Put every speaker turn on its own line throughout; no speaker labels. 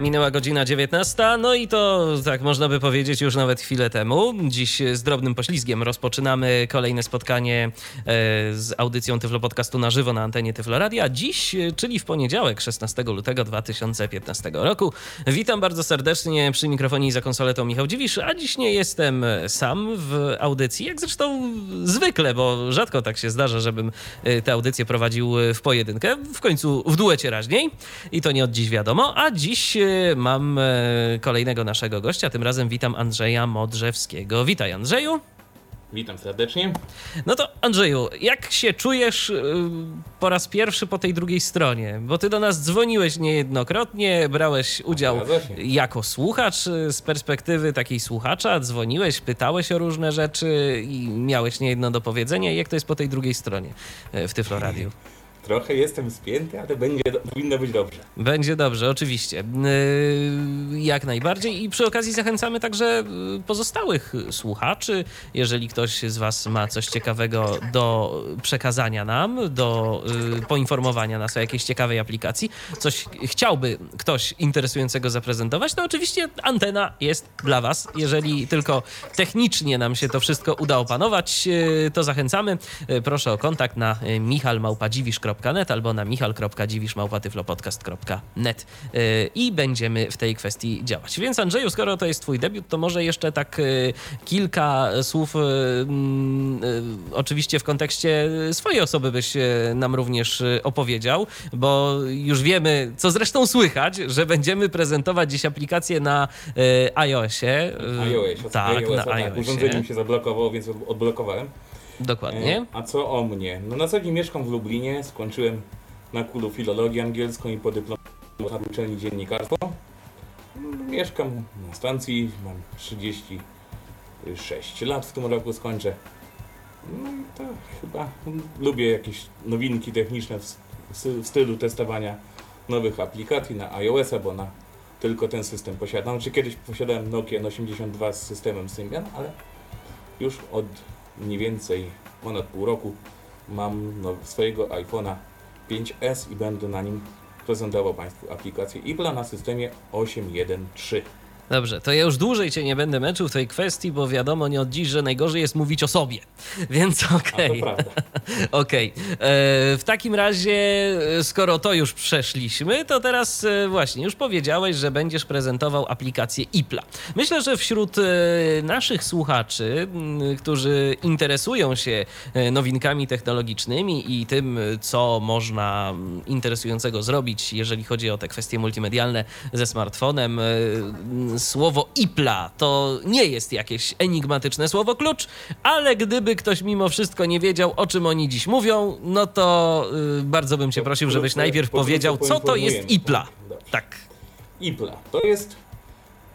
Minęła godzina 19, no i to tak można by powiedzieć już nawet chwilę temu. Dziś z drobnym poślizgiem rozpoczynamy kolejne spotkanie e, z audycją Tyflo Podcastu na żywo na antenie Tyflo Radia. Dziś, e, czyli w poniedziałek 16 lutego 2015 roku. Witam bardzo serdecznie przy mikrofonie i za konsoletą Michał Dziwisz, a dziś nie jestem sam w audycji, jak zresztą zwykle, bo rzadko tak się zdarza, żebym e, tę audycję prowadził w pojedynkę. W końcu w duecie raźniej i to nie od dziś wiadomo, a dziś mam e, kolejnego naszego gościa. Tym razem witam Andrzeja Modrzewskiego. Witaj, Andrzeju.
Witam serdecznie.
No to Andrzeju, jak się czujesz e, po raz pierwszy po tej drugiej stronie? Bo ty do nas dzwoniłeś niejednokrotnie, brałeś udział jako słuchacz e, z perspektywy takiej słuchacza, dzwoniłeś, pytałeś o różne rzeczy i miałeś niejedno do powiedzenia. Jak to jest po tej drugiej stronie w Tyflo Radio?
Trochę jestem spięty, ale będzie, powinno być dobrze.
Będzie dobrze, oczywiście. Yy, jak najbardziej. I przy okazji zachęcamy także yy, pozostałych słuchaczy. Jeżeli ktoś z Was ma coś ciekawego do przekazania nam, do yy, poinformowania nas o jakiejś ciekawej aplikacji, coś chciałby ktoś interesującego zaprezentować, to oczywiście antena jest dla Was. Jeżeli tylko technicznie nam się to wszystko uda opanować, to zachęcamy. Proszę o kontakt na michalmałpadziwisz.com michal.net albo na michal.dziwiszmałpatyflopodcast.net y, i będziemy w tej kwestii działać. Więc Andrzeju, skoro to jest twój debiut, to może jeszcze tak y, kilka słów y, oczywiście w kontekście swojej osoby byś nam również opowiedział, bo już wiemy, co zresztą słychać, że będziemy prezentować dziś aplikację na iOSie.
iOSie.
Tak, iOS, na tak. iOSie.
Urządzenie mi się zablokowało, więc odblokowałem.
Dokładnie. E,
a co o mnie? No na co dzień mieszkam w Lublinie, skończyłem na kulu filologię angielską i po dyplomie na uczelni dziennikarstwo. Mieszkam na stacji, mam 36 lat w tym roku skończę. No to chyba lubię jakieś nowinki techniczne w, w stylu testowania nowych aplikacji na iOS-a, bo na tylko ten system posiadam. Czy kiedyś posiadałem Nokia N82 z systemem Symbian, ale już od mniej więcej ponad pół roku mam no, swojego iPhone'a 5S i będę na nim prezentował Państwu aplikację IPLA na systemie 8.1.3.
Dobrze, to ja już dłużej cię nie będę męczył w tej kwestii, bo wiadomo nie od dziś, że najgorzej jest mówić o sobie. Więc okej.
Okay.
okej. Okay. W takim razie, e, skoro to już przeszliśmy, to teraz e, właśnie już powiedziałeś, że będziesz prezentował aplikację IPLA. Myślę, że wśród e, naszych słuchaczy, którzy interesują się nowinkami technologicznymi i tym, co można interesującego zrobić, jeżeli chodzi o te kwestie multimedialne ze smartfonem, słowo IPLA to nie jest jakieś enigmatyczne słowo klucz, ale gdyby ktoś mimo wszystko nie wiedział, o czym oni dziś mówią, no to y, bardzo bym cię prosił, żebyś najpierw powiedział, co to jest IPLA. Tak.
IPLA to jest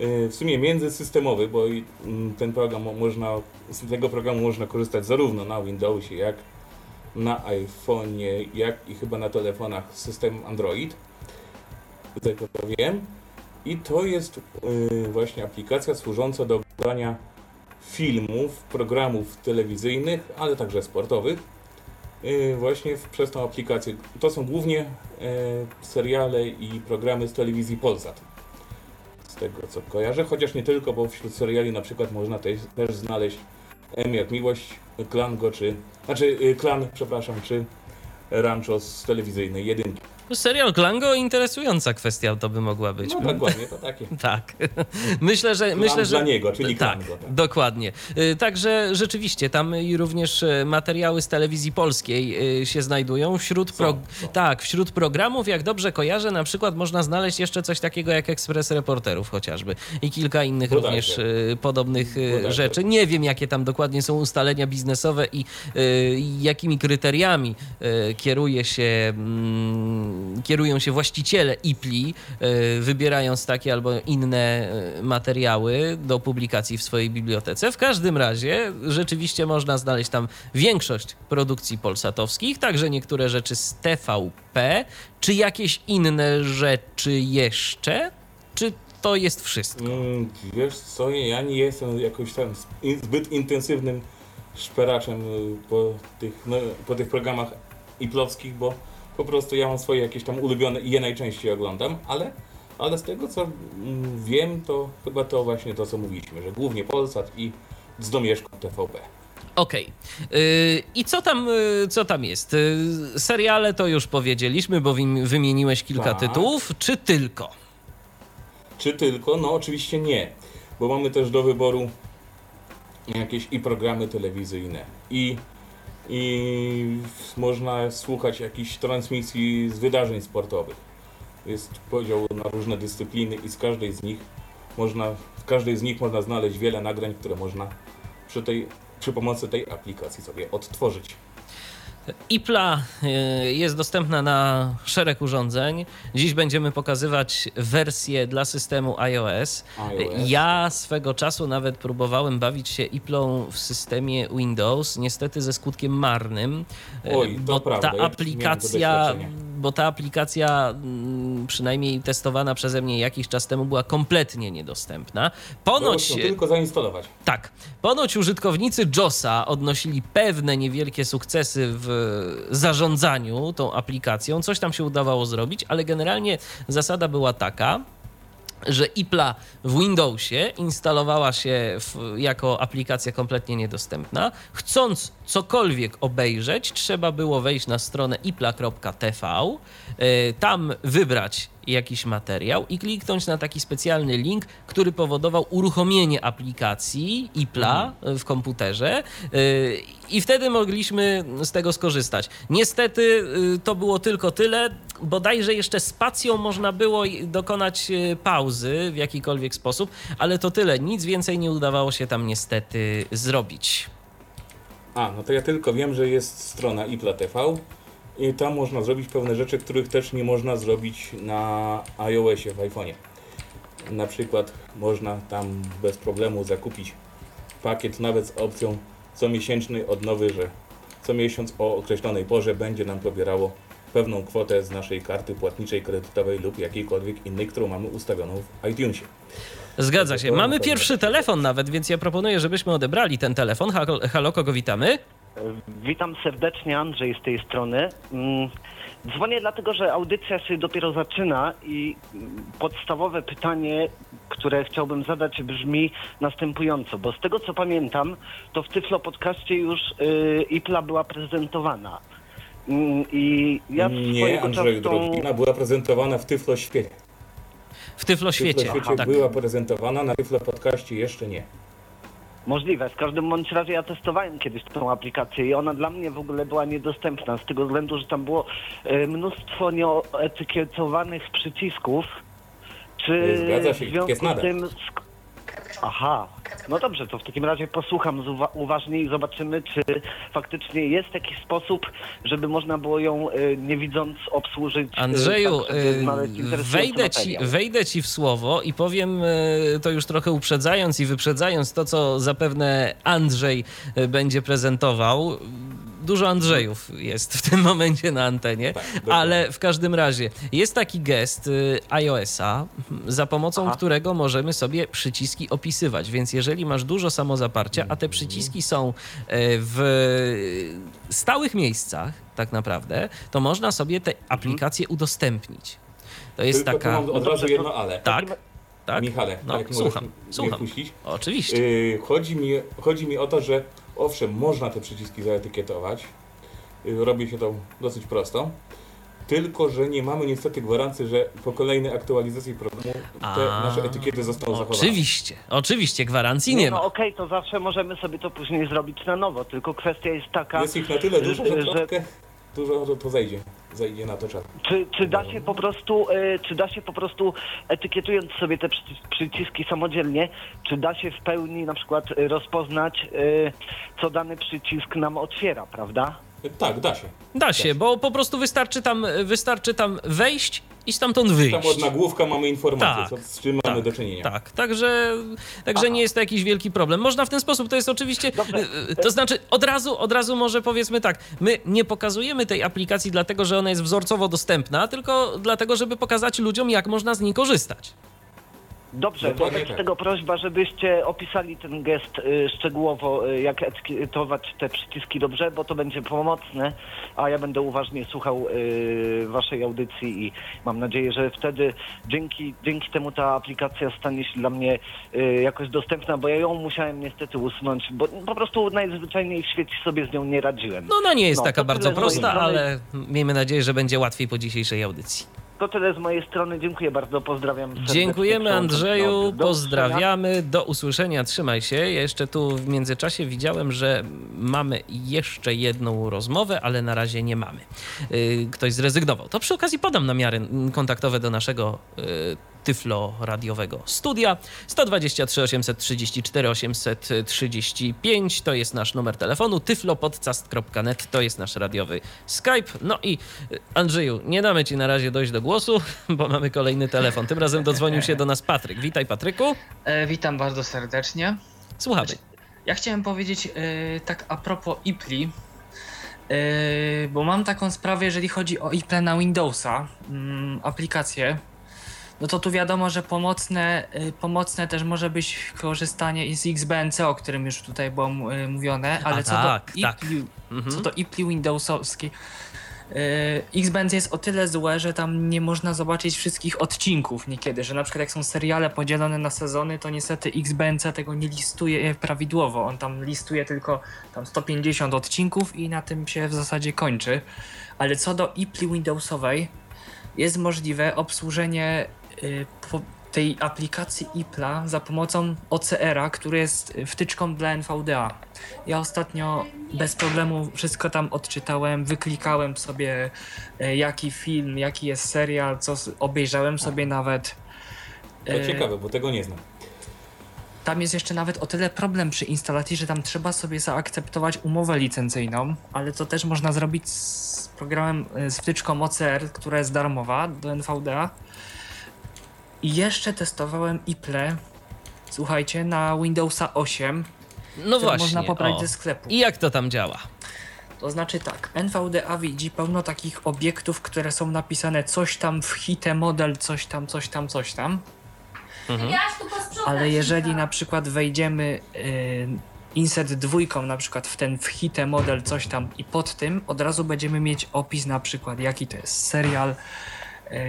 y, w sumie międzysystemowy, bo y, ten program można, z tego programu można korzystać zarówno na Windowsie, jak na iPhone'ie, jak i chyba na telefonach z systemem Android. Tego to wiem. I to jest yy, właśnie aplikacja służąca do oglądania filmów, programów telewizyjnych, ale także sportowych. Yy, właśnie przez tą aplikację. To są głównie yy, seriale i programy z telewizji Polsat. Z tego co kojarzę, chociaż nie tylko, bo wśród seriali na przykład można też, znaleźć M jak Miłość, Klango, czy... Znaczy y, Klan, przepraszam, czy Rancho z telewizyjnej jedynki.
Serial Klango interesująca kwestia to by mogła być.
No dokładnie, to takie.
tak. myślę, że... myślę, że...
dla niego, czyli
tak,
Klango. Tak,
dokładnie. Y, także rzeczywiście tam i również y, materiały z telewizji polskiej y, się znajdują. Wśród pro... Tak, wśród programów, jak dobrze kojarzę, na przykład można znaleźć jeszcze coś takiego jak Ekspres Reporterów chociażby i kilka innych Bodajże. również podobnych Bodajże. rzeczy. Nie wiem, jakie tam dokładnie są ustalenia biznesowe i jakimi kryteriami kieruje się mm, kierują się właściciele IPLI, y, wybierając takie albo inne y, materiały do publikacji w swojej bibliotece. W każdym razie rzeczywiście można znaleźć tam większość produkcji polsatowskich, także niektóre rzeczy z TVP, czy jakieś inne rzeczy jeszcze? Czy to jest wszystko?
Mm, wiesz co, ja nie jestem jakoś tam zbyt intensywnym szperaczem y, po tych, no, po tych programach iplowskich, bo po prostu ja mam swoje jakieś tam ulubione i je najczęściej oglądam, ale, ale z tego co wiem, to chyba to właśnie to, co mówiliśmy, że głównie Polsat i z domieszką TVP.
Okej. Okay. I co tam, y, co tam jest? Y, seriale to już powiedzieliśmy, bo wymieniłeś kilka tak. tytułów, czy tylko?
Czy tylko? No oczywiście nie, bo mamy też do wyboru jakieś i programy telewizyjne, i, i można słuchać jakichś transmisji z wydarzeń sportowych. Jest podział na różne dyscypliny i z każdej z nich można, w każdej z nich można znaleźć wiele nagrań, które można przy, tej, przy pomocy tej aplikacji sobie odtworzyć.
IPLA y, jest dostępna na szereg urządzeń. Dziś będziemy pokazywać wersję dla systemu iOS. iOS. Ja swego czasu nawet próbowałem bawić się IPLą w systemie Windows, niestety ze skutkiem marnym,
y, Oj,
bo
prawda.
ta aplikacja bo ta aplikacja, mm, przynajmniej testowana przeze mnie jakiś czas temu, była kompletnie niedostępna.
Ponoć. tylko zainstalować.
Tak. Ponoć użytkownicy JOSa odnosili pewne niewielkie sukcesy w zarządzaniu tą aplikacją. Coś tam się udawało zrobić, ale generalnie zasada była taka, że IPLA w Windowsie instalowała się w, jako aplikacja kompletnie niedostępna. Chcąc cokolwiek obejrzeć, trzeba było wejść na stronę ipla.tv, y, tam wybrać jakiś materiał i kliknąć na taki specjalny link, który powodował uruchomienie aplikacji IPLA mhm. w komputerze y, i wtedy mogliśmy z tego skorzystać. Niestety to było tylko tyle, bodajże jeszcze spacją można było dokonać pauzy w jakikolwiek sposób, ale to tyle, nic więcej nie udawało się tam niestety zrobić.
A, no to ja tylko wiem, że jest strona IPLA TV, i tam można zrobić pewne rzeczy, których też nie można zrobić na iOSie w iPhone'ie. Na przykład można tam bez problemu zakupić pakiet nawet z opcją comiesięcznej odnowy, że co miesiąc o określonej porze będzie nam pobierało pewną kwotę z naszej karty płatniczej kredytowej lub jakiejkolwiek innej, którą mamy ustawioną w iTunesie.
Zgadza się. Mamy pierwszy telefon nawet, więc ja proponuję, żebyśmy odebrali ten telefon. Halo, kogo witamy?
Witam serdecznie, Andrzej z tej strony. Mm, dzwonię dlatego, że audycja się dopiero zaczyna i podstawowe pytanie, które chciałbym zadać brzmi następująco, bo z tego co pamiętam, to w Tyflo podcaście już yy, IPLA była prezentowana.
Mm, I ja Nie, Andrzej tą... była prezentowana w Tyflo Świecie.
W Tyflo Świecie. W Tyflo
Świecie tak. była prezentowana, na Tyflo podcaście jeszcze nie.
Możliwe. W każdym bądź razie ja testowałem kiedyś tą aplikację i ona dla mnie w ogóle była niedostępna z tego względu, że tam było e, mnóstwo nieetykietowanych przycisków.
Czy Zgadza się, w związku z tym
Aha, no dobrze, to w takim razie posłucham uwa uważnie i zobaczymy, czy faktycznie jest jakiś sposób, żeby można było ją y, nie widząc obsłużyć.
Y, Andrzeju, tak, y, wejdę, ci, wejdę ci w słowo i powiem to już trochę uprzedzając i wyprzedzając to, co zapewne Andrzej będzie prezentował dużo Andrzejów jest w tym momencie na antenie, tak, ale w każdym razie jest taki gest y, iOS-a, za pomocą Aha. którego możemy sobie przyciski opisywać. Więc jeżeli masz dużo samozaparcia, a te przyciski są e, w stałych miejscach, tak naprawdę, to można sobie te mhm. aplikacje udostępnić. To jest
Tylko
taka.
Od razu jedno ale.
Tak.
Tak? Michale,
no,
tak
słucham, słucham. Oczywiście.
Yy, chodzi, mi, chodzi mi o to, że owszem, można te przyciski zaetykietować. Yy, robi się to dosyć prosto. Tylko, że nie mamy niestety gwarancji, że po kolejnej aktualizacji programu te A, nasze etykiety zostaną zachowane.
Oczywiście, oczywiście, gwarancji nie, nie
no,
ma.
No okej, okay, to zawsze możemy sobie to później zrobić na nowo, tylko kwestia jest taka...
Jest ich na tyle dużo, że, że... troszkę dużo to, to zejdzie zajdzie na to czas.
Czy, czy, da się po prostu, y, czy da się po prostu etykietując sobie te przyciski samodzielnie, czy da się w pełni na przykład rozpoznać, y, co dany przycisk nam otwiera, prawda?
Tak, da się.
Da się, bo po prostu wystarczy tam, wystarczy tam wejść i stamtąd wyjść.
Tam od nagłówka mamy informację,
Tak,
co, z czym mamy do czynienia.
Tak, także, także nie jest to jakiś wielki problem. Można w ten sposób, to jest oczywiście,
Dobrze.
y, to znaczy od razu, od razu może powiedzmy tak, my nie pokazujemy tej aplikacji dlatego, że ona jest wzorcowo dostępna, tylko dlatego, żeby pokazać ludziom, jak można z niej korzystać.
Dobrze,
Dokładnie
wobec tego prośba, żebyście opisali ten gest y, szczegółowo, y, jak etykietować te przyciski dobrze, bo to będzie pomocne, a ja będę uważnie słuchał y, waszej audycji i mam nadzieję, że wtedy dzięki, dzięki temu ta aplikacja stanie się dla mnie jakoś dostępna, bo ja ją musiałem niestety usunąć, bo po prostu najzwyczajniej w świecie sobie z nią nie radziłem.
No ona nie jest
No,
taka bardzo prosta, ale miejmy nadzieję, że będzie łatwiej po dzisiejszej audycji.
To tyle z mojej strony, dziękuję bardzo, pozdrawiam.
Dziękujemy Andrzeju,
do-
pozdrawiamy, do usłyszenia, trzymaj się. Ja jeszcze tu w międzyczasie widziałem, że mamy jeszcze jedną rozmowę, ale na razie nie mamy. Yy, Ktoś zrezygnował. To przy okazji podam namiary kontaktowe do naszego yy, Tyflo radiowego. Studia 123 834 835 to jest nasz numer telefonu tyflopodcast.net to jest nasz radiowy Skype. No i y, Andrzeju nie damy ci na razie dojść do głosu bo mamy kolejny telefon. Tym razem dodzwonił się do nas Patryk. Witaj Patryku.
E, witam bardzo serdecznie.
słuchamy.
Ja chciałem powiedzieć e, tak a propos IPLI, e, bo mam taką sprawę, jeżeli chodzi o IPLE na Windowsa, mm, aplikację. No to tu wiadomo, że pomocne, e, pomocne też może być korzystanie z XBNC, o którym już tutaj było e, mówione, ale co,
tak,
do
tak.
IPLI,
Mhm.
co do IPLI Windowsowski, e, XBNC jest o tyle złe, że tam nie można zobaczyć wszystkich odcinków niekiedy, że na przykład jak są seriale podzielone na sezony, to niestety XBNC tego nie listuje prawidłowo. On tam listuje tylko tam 150 odcinków i na tym się w zasadzie kończy. Ale co do IPLI Windowsowej, jest możliwe obsłużenie y, tej aplikacji IPLA za pomocą OCR-a, który jest wtyczką dla NVDA. Ja ostatnio bez problemu wszystko tam odczytałem, wyklikałem sobie y, jaki film, jaki jest serial, co obejrzałem sobie nawet.
To
Y,
ciekawe, bo tego nie znam.
tam jest jeszcze nawet o tyle problem przy instalacji, że tam trzeba sobie zaakceptować umowę licencyjną, ale to też można zrobić z programem, y, z wtyczką OCR, która jest darmowa do NVDA. I jeszcze testowałem iPle, słuchajcie, na Windowsa 8,
no właśnie
można pobrać
o.
ze sklepu.
i jak to tam działa
To znaczy tak, NVDA widzi pełno takich obiektów, które są napisane coś tam w hite model, coś tam, coś tam, coś tam. Ale jeżeli na przykład wejdziemy y, insert dwójką na przykład w ten w hite model coś tam i pod tym od razu będziemy mieć opis na przykład jaki to jest serial, y,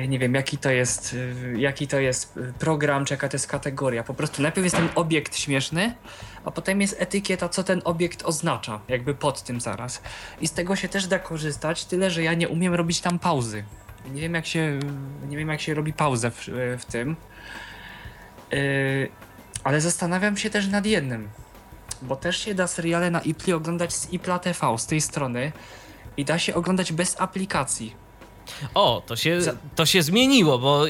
nie wiem jaki to jest, y, jaki to jest y, program, czy jaka to jest kategoria. Po prostu najpierw jest ten obiekt śmieszny, a potem jest etykieta, co ten obiekt oznacza, jakby pod tym zaraz. I z tego się też da korzystać, tyle że ja nie umiem robić tam pauzy. Nie wiem jak się, nie wiem jak się robi pauzę w, w tym. Ale zastanawiam się też nad jednym, bo też się da seriale na Ipli oglądać z Ipla TV, z tej strony i da się oglądać bez aplikacji.
O to się, to się zmieniło bo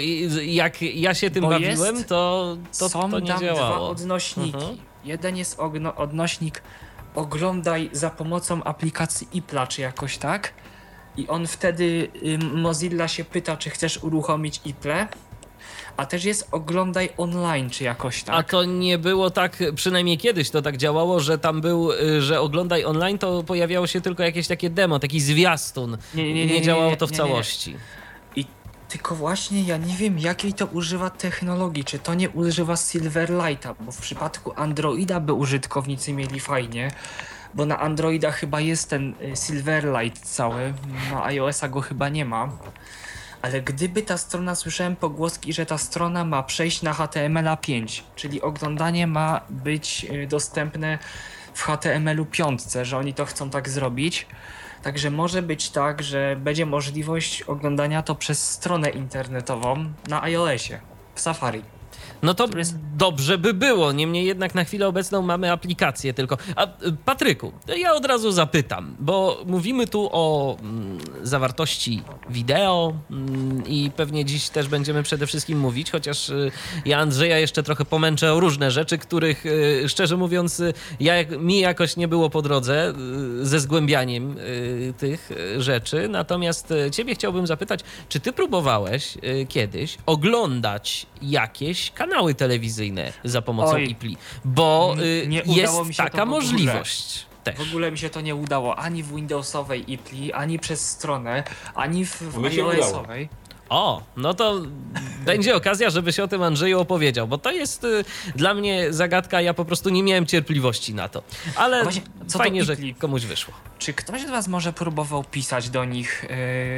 jak ja się tym
Bo
bawiłem
jest-
to, to,
Są
to nie
tam dwa odnośniki.
Mhm.
Jeden jest ogno- odnośnik oglądaj za pomocą aplikacji Ipla, czy jakoś tak. I on wtedy y, Mozilla się pyta, czy chcesz uruchomić Iple. A też jest oglądaj online, czy jakoś tak.
A to nie było tak, przynajmniej kiedyś to tak działało, że tam był, y, że oglądaj online, to pojawiało się tylko jakieś takie demo, taki zwiastun.
Nie, nie,
Nie,
nie, nie,
działało to w całości.
I tylko właśnie ja nie wiem, jakiej to używa technologii. Czy to nie używa Silverlighta, bo w przypadku Androida by użytkownicy mieli fajnie, bo na Androida chyba jest ten y, Silverlight cały, na iOS-a go chyba nie ma. Ale gdyby ta strona, słyszałem pogłoski, że ta strona ma przejść na HTML5, czyli oglądanie ma być y, dostępne w HTML-u 5, że oni to chcą tak zrobić. Także może być tak, że będzie możliwość oglądania to przez stronę internetową na iOSie, w Safari.
No to dobrze by było. Niemniej jednak na chwilę obecną mamy aplikację tylko. A y, Patryku, ja od razu zapytam, bo mówimy tu o mm, zawartości wideo mm, i pewnie dziś też będziemy przede wszystkim mówić, chociaż y, ja Andrzeja jeszcze trochę pomęczę o różne rzeczy, których y, szczerze mówiąc y, ja, mi jakoś nie było po drodze y, ze zgłębianiem y, tych rzeczy. Natomiast ciebie chciałbym zapytać, czy ty próbowałeś kiedyś oglądać jakieś kanały telewizyjne za pomocą
Oj.
IPLI? Bo y,
Nie udało
jest
mi się to
taka możliwość też.
W ogóle mi się to nie udało ani w Windowsowej IPLI, ani przez stronę, ani w, w iOS-owej.
O, no to będzie okazja, żebyś o tym Andrzeju opowiedział, bo to jest y, dla mnie zagadka, ja po prostu nie miałem cierpliwości na to. Ale
właśnie, co to
fajnie, że komuś wyszło.
Czy ktoś z Was może próbował pisać do nich?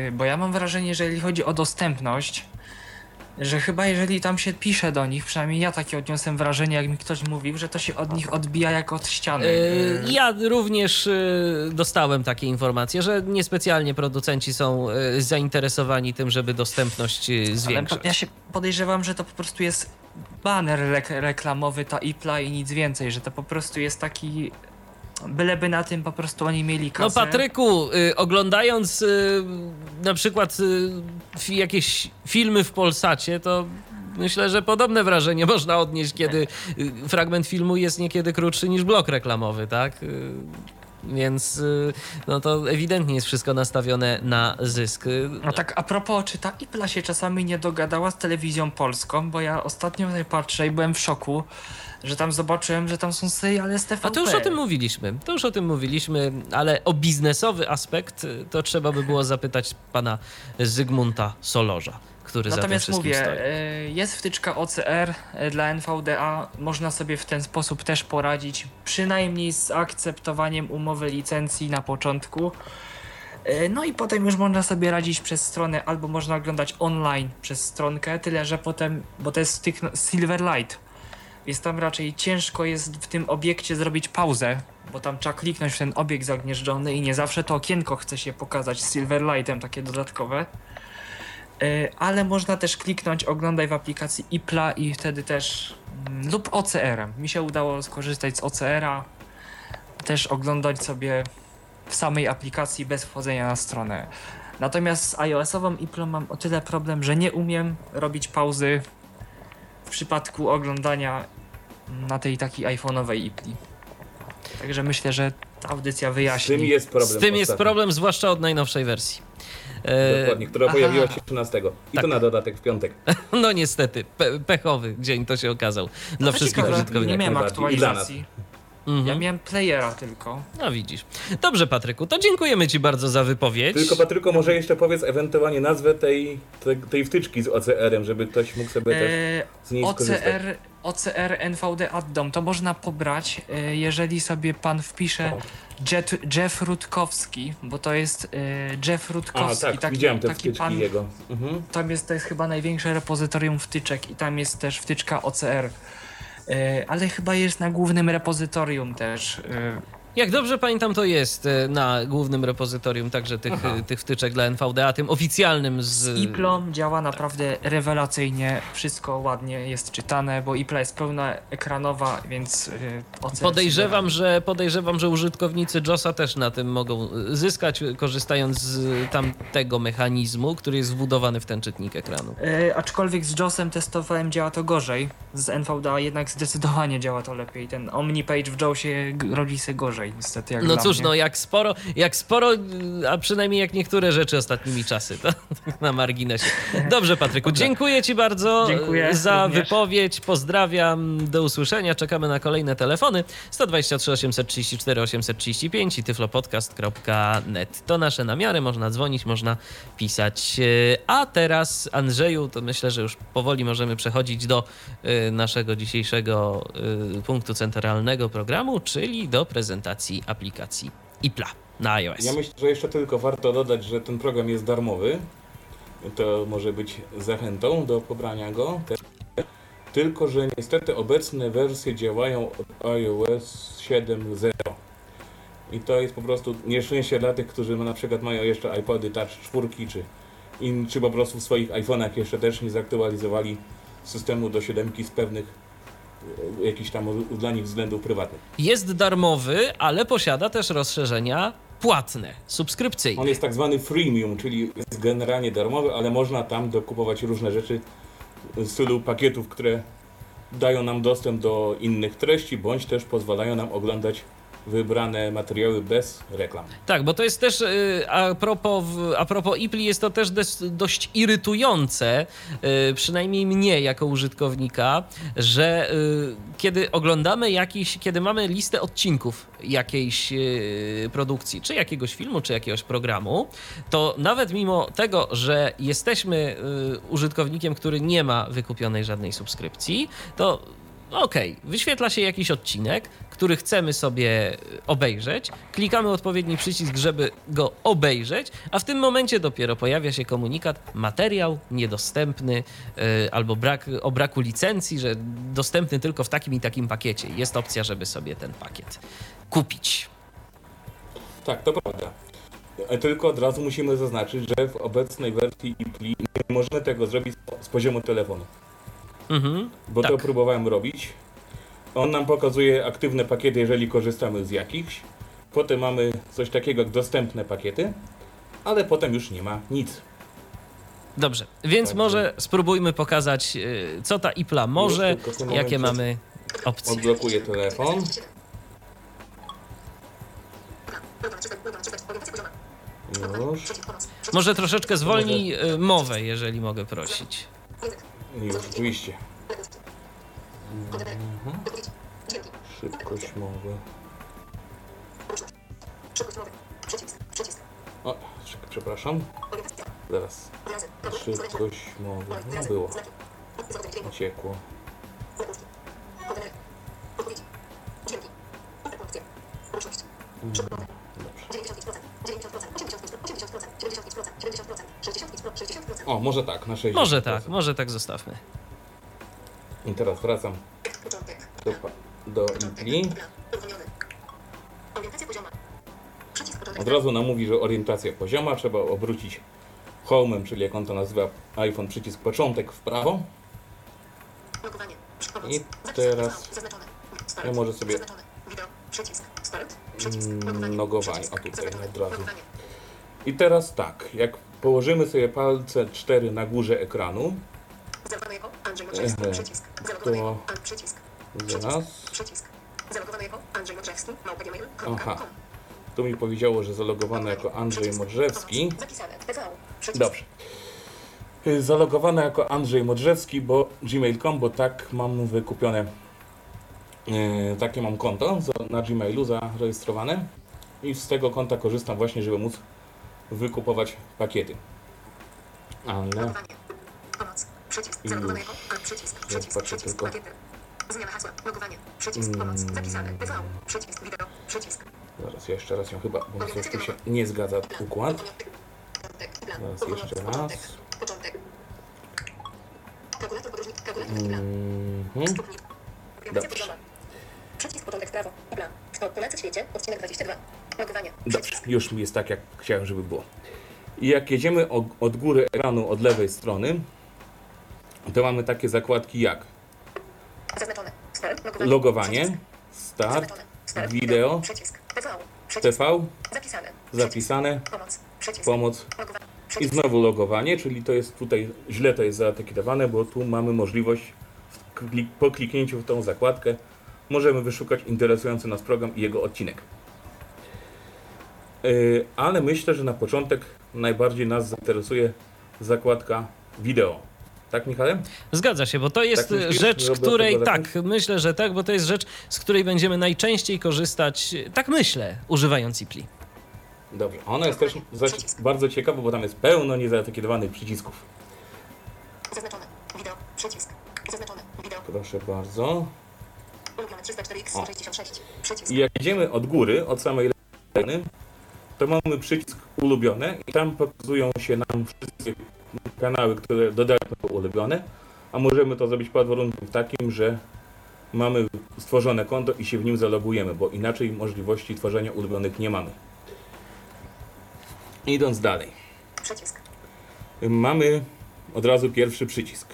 Yy, bo ja mam wrażenie, że jeżeli chodzi o dostępność, że chyba jeżeli tam się pisze do nich, przynajmniej ja takie odniosłem wrażenie, jak mi ktoś mówił, że to się od nich odbija jak od ściany.
Yy, Ja również yy, dostałem takie informacje, że niespecjalnie producenci są yy, zainteresowani tym, żeby dostępność yy,
ale
zwiększać.
ja się podejrzewam, że to po prostu jest baner rek- reklamowy, ta IPLA i nic więcej, że to po prostu jest taki... Byleby na tym po prostu oni mieli kasę.
No Patryku, y, oglądając y, na przykład y, jakieś filmy w Polsacie, to myślę, że podobne wrażenie można odnieść, kiedy y, fragment filmu jest niekiedy krótszy niż blok reklamowy, tak? Y, Więc y, no to ewidentnie jest wszystko nastawione na zysk.
No tak, a propos, czy ta IPLA się czasami nie dogadała z telewizją polską, bo ja ostatnio patrzę i byłem w szoku, że tam zobaczyłem, że tam są seriale z TVP.
A to już o tym mówiliśmy, to już o tym mówiliśmy, ale o biznesowy aspekt y, to trzeba by było zapytać pana Zygmunta Solorza, który
Natomiast
za tym
mówię,
stoi.
e, jest wtyczka OCR e, dla NVDA, można sobie w ten sposób też poradzić, przynajmniej z akceptowaniem umowy licencji na początku. No i potem już można sobie radzić przez stronę, albo można oglądać online przez stronkę, tyle że potem, bo to jest styk Silverlight, więc tam raczej ciężko jest w tym obiekcie zrobić pauzę, bo tam trzeba kliknąć w ten obiekt zagnieżdżony i nie zawsze to okienko chce się pokazać z Silverlightem, takie dodatkowe. E, ale można też kliknąć oglądaj w aplikacji IPLA i wtedy też mm, lub OCR-em. Mi się udało skorzystać z OCR-a, też oglądać sobie w samej aplikacji bez wchodzenia na stronę. Natomiast z iOS-ową IPLą mam o tyle problem, że nie umiem robić pauzy w przypadku oglądania na tej takiej iPhone'owej IPLI. Także myślę, że ta audycja
Z
wyjaśni.
tym jest problem.
Z tym jest
ostatnio.
problem, zwłaszcza od najnowszej wersji. E,
Dokładnie, która
Aha.
pojawiła się 13. I
Tak.
to na dodatek w piątek.
no niestety, pe pechowy dzień to się okazał dla
To
wszystkich użytkowników.
Nie miałem
dla
aktualizacji.
Mhm.
Ja miałem playera tylko.
No widzisz. Dobrze, Patryku, to dziękujemy Ci bardzo za wypowiedź.
Tylko Patryko, może jeszcze powiedz ewentualnie nazwę tej, tej, tej wtyczki z OCR-em, żeby ktoś mógł sobie też
E,
z niej skorzystać.
OCR, NVD Addom to można pobrać, e, jeżeli sobie pan wpisze Jet, Jeff Rutkowski, bo to jest e, Jeff
A,
Rutkowski,
tak,
taki,
widziałem te
taki pan,
jego. Mhm.
tam jest, to jest chyba największe repozytorium wtyczek i tam jest też wtyczka OCR. E, ale chyba jest na głównym repozytorium też.
Jak dobrze pamiętam, to jest e, na głównym repozytorium także tych,
Aha.
e, tych wtyczek dla NVDA, tym oficjalnym z...
Z Iplą działa naprawdę rewelacyjnie, wszystko ładnie jest czytane, bo Ipla jest pełna ekranowa, więc e,
Podejrzewam, że podejrzewam, że użytkownicy JOSa też na tym mogą zyskać, korzystając z tamtego mechanizmu, który jest wbudowany w ten czytnik ekranu.
E, aczkolwiek z JOSem testowałem, działa to gorzej. Z NVDA jednak zdecydowanie działa to lepiej. Ten OmniPage w JOSie rodzi się gorzej, niestety. Jak
No
dla
cóż,
mnie.
no jak sporo, jak sporo, a przynajmniej jak niektóre rzeczy ostatnimi czasy, to na marginesie. Dobrze, Patryku, dziękuję Ci bardzo
Dziękuję
za
również.
wypowiedź. Pozdrawiam, do usłyszenia. Czekamy na kolejne telefony 123 834 835 i tyflopodcast.net. To nasze namiary, można dzwonić, można pisać. E, A teraz, Andrzeju, to myślę, że już powoli możemy przechodzić do e, naszego dzisiejszego e, punktu centralnego programu, czyli do prezentacji aplikacji IPLA na iOS.
Ja myślę, że jeszcze tylko warto dodać, że ten program jest darmowy. To może być zachętą do pobrania go. Tylko, że niestety obecne wersje działają od iOS 7.0. I to jest po prostu nieszczęście dla tych, którzy na przykład mają jeszcze iPody Touch 4 czy, czy po prostu w swoich iPhone'ach jeszcze też nie zaktualizowali systemu do siódemki z pewnych jakichś tam dla nich względów prywatnych.
Jest darmowy, ale posiada też rozszerzenia płatne, subskrypcyjne.
On jest tak zwany freemium, czyli jest generalnie darmowy, ale można tam dokupować różne rzeczy w stylu pakietów, które dają nam dostęp do innych treści, bądź też pozwalają nam oglądać wybrane materiały bez reklam.
Tak, bo to jest też y, a propos, a propos IPLI jest to też dość irytujące, y, przynajmniej mnie jako użytkownika, że y, kiedy oglądamy jakiś, kiedy mamy listę odcinków jakiejś produkcji, czy jakiegoś filmu, czy jakiegoś programu, to nawet mimo tego, że jesteśmy użytkownikiem, który nie ma wykupionej żadnej subskrypcji, to Okej, wyświetla się jakiś odcinek, który chcemy sobie obejrzeć. Klikamy odpowiedni przycisk, żeby go obejrzeć, a w tym momencie dopiero pojawia się komunikat materiał niedostępny yy, albo brak, o braku licencji, że dostępny tylko w takim i takim pakiecie. Jest opcja, żeby sobie ten pakiet kupić.
Tak, to prawda. E, Tylko od razu musimy zaznaczyć, że w obecnej wersji IPLI nie możemy tego zrobić z poziomu telefonu.
Mhm.
bo
Tak.
to próbowałem robić. On nam pokazuje aktywne pakiety, jeżeli korzystamy z jakichś. Potem mamy coś takiego jak dostępne pakiety, ale potem już nie ma nic.
Dobrze, więc
Także-
może spróbujmy pokazać, yy, co ta IPLA może,
tylko w tym
jakie
momencie
mamy opcje.
Odblokuję telefon. Już,
Może troszeczkę zwolnij yy, mowę, jeżeli mogę prosić.
już, oczywiście. Szybkość mowy. O, sz- przepraszam. Zaraz. Szybkość mowy. No było. Uciekło. O, może tak, na 60%.
Może tak, może tak zostawmy.
I teraz wracam do, do IPLI. Od razu nam mówi, że orientacja pozioma. Trzeba obrócić home'em, czyli jak on to nazywa iPhone, przycisk początek w prawo. I teraz ja może sobie mm, logowanie. O tutaj od razu. I teraz tak, jak położymy sobie palce 4 na górze ekranu,
Zalogowany jako Andrzej
Ehe.
Modrzewski. Przycisk. Zalogowany
To-
jako An- przycisk.
zaraz,
Przycisk. Zalogowany jako Andrzej Modrzewski. Małpa
Aha. tu mi powiedziało, że zalogowany jako Andrzej Modrzewski.
Zapisane. Przycisk.
Dobrze. Y, Zalogowane jako Andrzej Modrzewski, bo gmail.com, bo tak mam wykupione, yy, takie mam konto na Gmailu zarejestrowane i z tego konta korzystam właśnie, żeby móc wykupować pakiety. Ale.
Pomoc. Przycisk.
Już.
Zalogowany jako An- Przycisk. Przycisk. Przycisk. Pakiety. Zmiana hasła. Logowanie. Przycisk. Pomoc. Zapisane. TV. Przycisk. Wideo. Przycisk.
zaraz jeszcze raz ją chyba, bo coś tu się nie zgadza układ.
Początek. Plan.
Teraz
Początek.
jeszcze raz.
Początek. Kalkulator podróżnik. Kalkulator i plan.
Mhm.
Orientacja
Dobrze.
Przycisk. Początek prawo. Plan. O Polacy w świecie. Odcinek 22. Logowanie.
Dobrze, już mi jest tak, jak chciałem, żeby było. I jak jedziemy od góry ekranu, od lewej strony, to mamy takie zakładki jak.
Logowanie.
start, wideo.
TV. Zapisane. Pomoc.
I znowu logowanie, czyli to jest tutaj, źle to jest zaatakowane, bo tu mamy możliwość po kliknięciu w tą zakładkę możemy wyszukać interesujący nas program i jego odcinek. Yy, ale myślę, że na początek najbardziej nas zainteresuje zakładka wideo. Tak, Michale?
Zgadza się, bo to jest
Tak myślisz,
rzecz, której tak, myślę, że tak, bo to jest rzecz, z której będziemy najczęściej korzystać, tak myślę, używając IPLI.
Dobrze. Ona jest też bardzo ciekawa, bo tam jest pełno niezaatakowanych przycisków.
Zaznaczone. Wideo. Przycisk. Zaznaczone. Wideo.
Proszę bardzo.
Ulubione 304x 66. Przycisk.
I jak idziemy od góry, od samej strony, to mamy przycisk ulubione i tam pokazują się nam wszystkie kanały, które dodaliśmy ulubione, a możemy to zrobić pod warunkiem takim, że mamy stworzone konto i się w nim zalogujemy, bo inaczej możliwości tworzenia ulubionych nie mamy. Idąc dalej,
Przycisk.
mamy od razu pierwszy przycisk.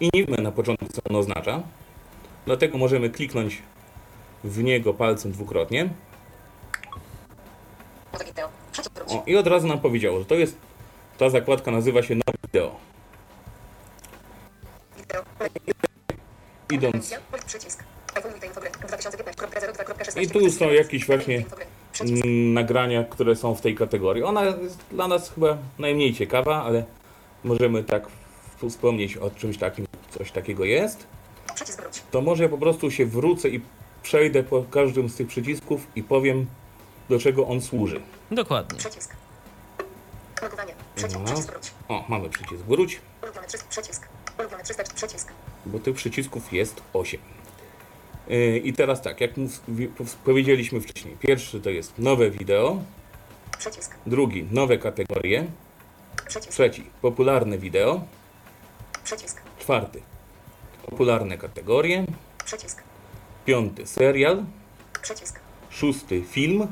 i nie wiemy na początku, co on oznacza. Dlatego możemy kliknąć w niego palcem dwukrotnie. O, I od razu nam powiedziało, że to jest, ta zakładka nazywa się nowe wideo. Idąc
Widział? Przycisk. iPhone Wita Infogry 2015.02.16.
I tu są jakieś właśnie mm, nagrania, które są w tej kategorii. Ona jest dla nas chyba najmniej ciekawa, ale możemy tak wspomnieć o czymś takim, coś takiego jest. To może ja po prostu się wrócę i przejdę po każdym z tych przycisków i powiem, do czego on służy.
Dokładnie.
Przycisk. Logowanie. Przycisk.
No.
Przycisk wróć.
O, mamy przycisk wróć,
Ulubiony 300. Przycisk. Ulubiony 300. Przycisk.
bo tych przycisków jest 8. Yy, I teraz tak, jak powiedzieliśmy wcześniej, pierwszy to jest nowe wideo,
Przycisk.
drugi nowe kategorie,
Przycisk.
trzeci popularne wideo,
Przycisk.
czwarty popularne kategorie,
Przycisk.
piąty serial,
Przycisk.
szósty film,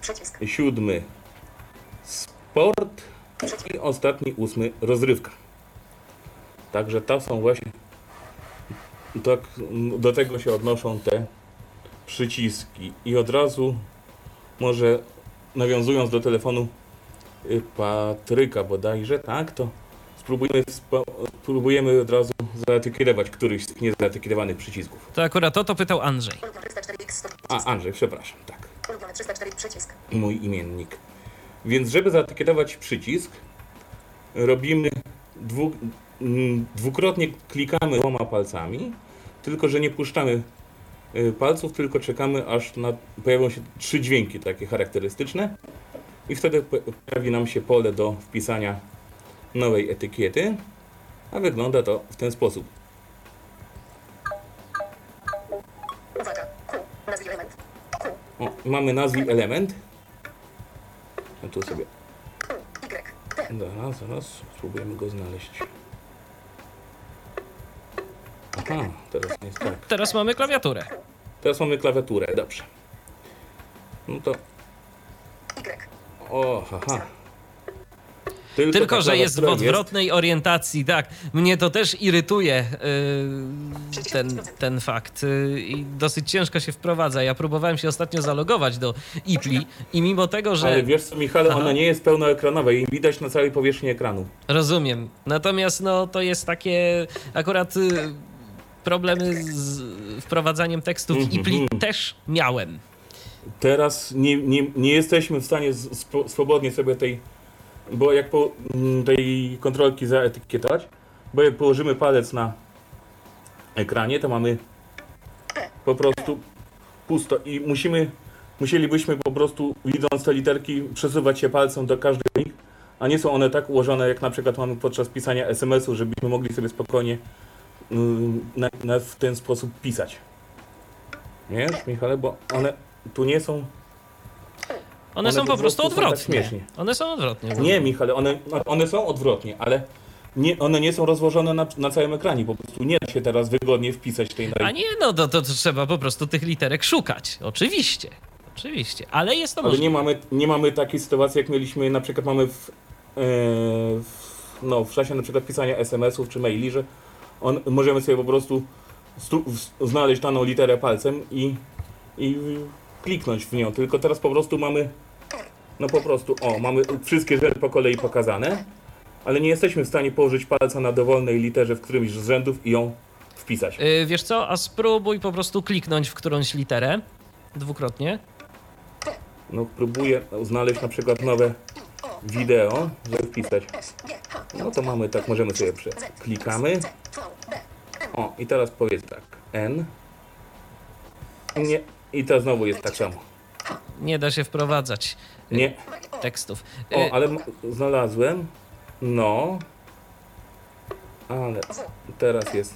Przycisk.
siódmy sport i ostatni ósmy rozrywka. Także to są właśnie tak, do tego się odnoszą te przyciski i od razu może nawiązując do telefonu y, Patryka bodajże, tak, to spróbujemy, spróbujemy od razu zaetykietować któryś z tych niezaetykietowanych przycisków.
To akurat o to pytał Andrzej.
Ulubiony 304X. 100.
A, Andrzej, przepraszam, tak.
Ulubiony 304. Przycisk.
mój imiennik. Więc żeby zaetykietować przycisk, robimy dwu, mm, dwukrotnie klikamy dwoma palcami, tylko że nie puszczamy y, palców, tylko czekamy aż na, pojawią się trzy dźwięki takie charakterystyczne i wtedy po- pojawi nam się pole do wpisania nowej etykiety, a wygląda to w ten sposób. O, mamy nazwij element. A tu sobie.
Y.
Zaraz, zaraz, spróbujemy go znaleźć. Aha, teraz jest tak.
Teraz mamy klawiaturę.
Teraz mamy klawiaturę, dobrze. No to,
Y.
o, haha.
Tylko,
ta
że jest w odwrotnej orientacji, tak. Mnie to też irytuje yy, ten, ten fakt yy, i dosyć ciężko się wprowadza. Ja próbowałem się ostatnio zalogować do IPLI i mimo tego, że...
Ale wiesz co, Michale,
Aha.
ona nie jest pełnoekranowa i widać na całej powierzchni ekranu.
Rozumiem. Natomiast no, to jest takie akurat y, problemy z wprowadzaniem tekstów w
Mhm,
IPLI też miałem.
Teraz nie, nie, nie jesteśmy w stanie swobodnie sobie tej, bo jak po, m, tej kontrolki zaetykietować, bo jak położymy palec na ekranie, to mamy po prostu pusto i musimy, musielibyśmy po prostu widząc te literki przesuwać się palcem do każdej z nich, a nie są one tak ułożone jak na przykład mamy podczas pisania SMS-u, żebyśmy mogli sobie spokojnie ym, na, na, w ten sposób pisać. Wiesz, Michale, bo one tu nie są
One, są
po
prostu
są tak
odwrotnie.
śmiesznie.
One są odwrotnie.
Nie, Michale, one, one są odwrotnie, ale nie, one nie są rozłożone na, na całym ekranie. Po prostu nie da się teraz wygodnie wpisać tej
A nie, no to, to, to trzeba po prostu tych literek szukać. Oczywiście. Oczywiście. Ale jest to
Ale
możliwe.
nie mamy, nie mamy takiej sytuacji, jak mieliśmy, na przykład mamy w, e, w, no, w czasie na przykład pisania SMS-ów czy maili, że on, możemy sobie po prostu znaleźć daną literę palcem i, i kliknąć w nią. Tylko teraz po prostu mamy, no po prostu, o, mamy wszystkie rzeczy po kolei pokazane, ale nie jesteśmy w stanie położyć palca na dowolnej literze w którymś z rzędów i ją wpisać.
Y, Wiesz co, a spróbuj po prostu kliknąć w którąś literę dwukrotnie.
No próbuję znaleźć na przykład nowe wideo, żeby wpisać. No to mamy tak, możemy sobie prze... Klikamy.
C. V. B.
O, i teraz powiedz tak. N. Nie. I to znowu jest tak samo.
Nie da się wprowadzać
Nie.
tekstów. Y,
O, ale m- znalazłem. No. Ale teraz jest.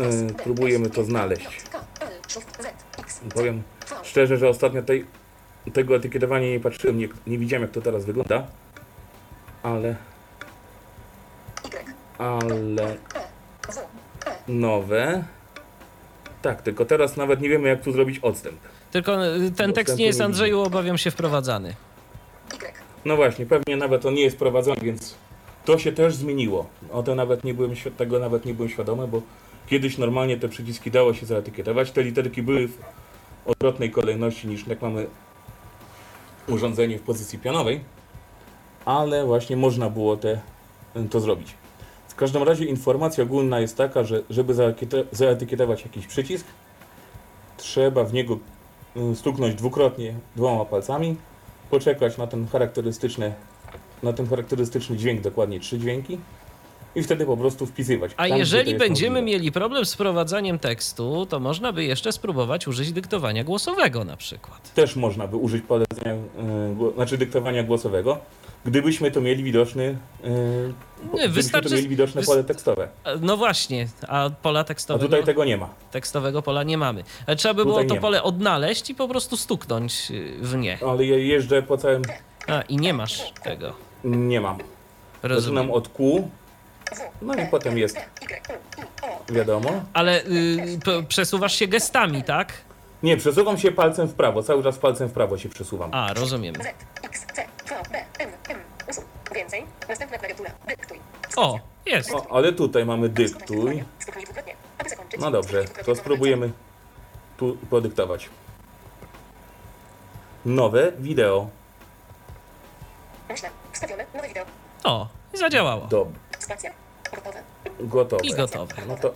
Y.
Yy, próbujemy to znaleźć. Powiem szczerze, że ostatnio tej, tego etykietowania nie patrzyłem, nie, nie widziałem jak to teraz wygląda. Ale,
Y.
ale nowe. Tak, tylko teraz nawet nie wiemy jak tu zrobić odstęp.
Tylko y, ten tekst nie jest, Andrzeju, obawiam się, wprowadzany.
Y.
No właśnie, pewnie nawet on nie jest prowadzony, więc To się też zmieniło. O to nawet nie byłem, tego nawet nie byłem świadomy, bo kiedyś normalnie te przyciski dało się zaetykietować. Te literki były w odwrotnej kolejności niż jak mamy urządzenie w pozycji pionowej, ale właśnie można było te, to zrobić. W każdym razie informacja ogólna jest taka, że żeby zaetykietować jakiś przycisk, trzeba w niego y, stuknąć dwukrotnie dwoma palcami, poczekać na ten charakterystyczny, na ten charakterystyczny dźwięk, dokładnie trzy dźwięki i wtedy po prostu wpisywać.
A
tam,
jeżeli będziemy
możliwe.
mieli problem z wprowadzaniem tekstu, to można by jeszcze spróbować użyć dyktowania głosowego na przykład.
Też można by użyć polecenia, y, gło- znaczy dyktowania głosowego, gdybyśmy to mieli widoczny, y, gdybyśmy
wystarczy-
to mieli widoczne pole tekstowe.
No właśnie, a pola
A
tekstowego,
tutaj tego nie ma.
tekstowego pola nie mamy. Ale trzeba by było to
nie ma.
pole odnaleźć i po prostu stuknąć y, w nie.
Ale ja jeżdżę po całym,
A, i nie masz tego.
nie mam.
Rozumiem.
Zaczynam od Q, no i potem jest, wiadomo.
Ale y, p- przesuwasz się gestami, tak?
Nie, przesuwam się palcem w prawo, cały czas palcem w prawo się przesuwam.
A, rozumiem.
B, M. Usuń. Więcej. Następna klawiatura. Dyktuj.
O, jest.
O, ale tutaj mamy dyktuj.
Stuknij dwukrotnie, aby zakończyć.
No dobrze, to spróbujemy tu podyktować. Nowe wideo.
Myślę. Wstawione. Nowe wideo.
O, i zadziałało.
Dob.
Spacja. Gotowe.
Gotowe.
I gotowe.
No to.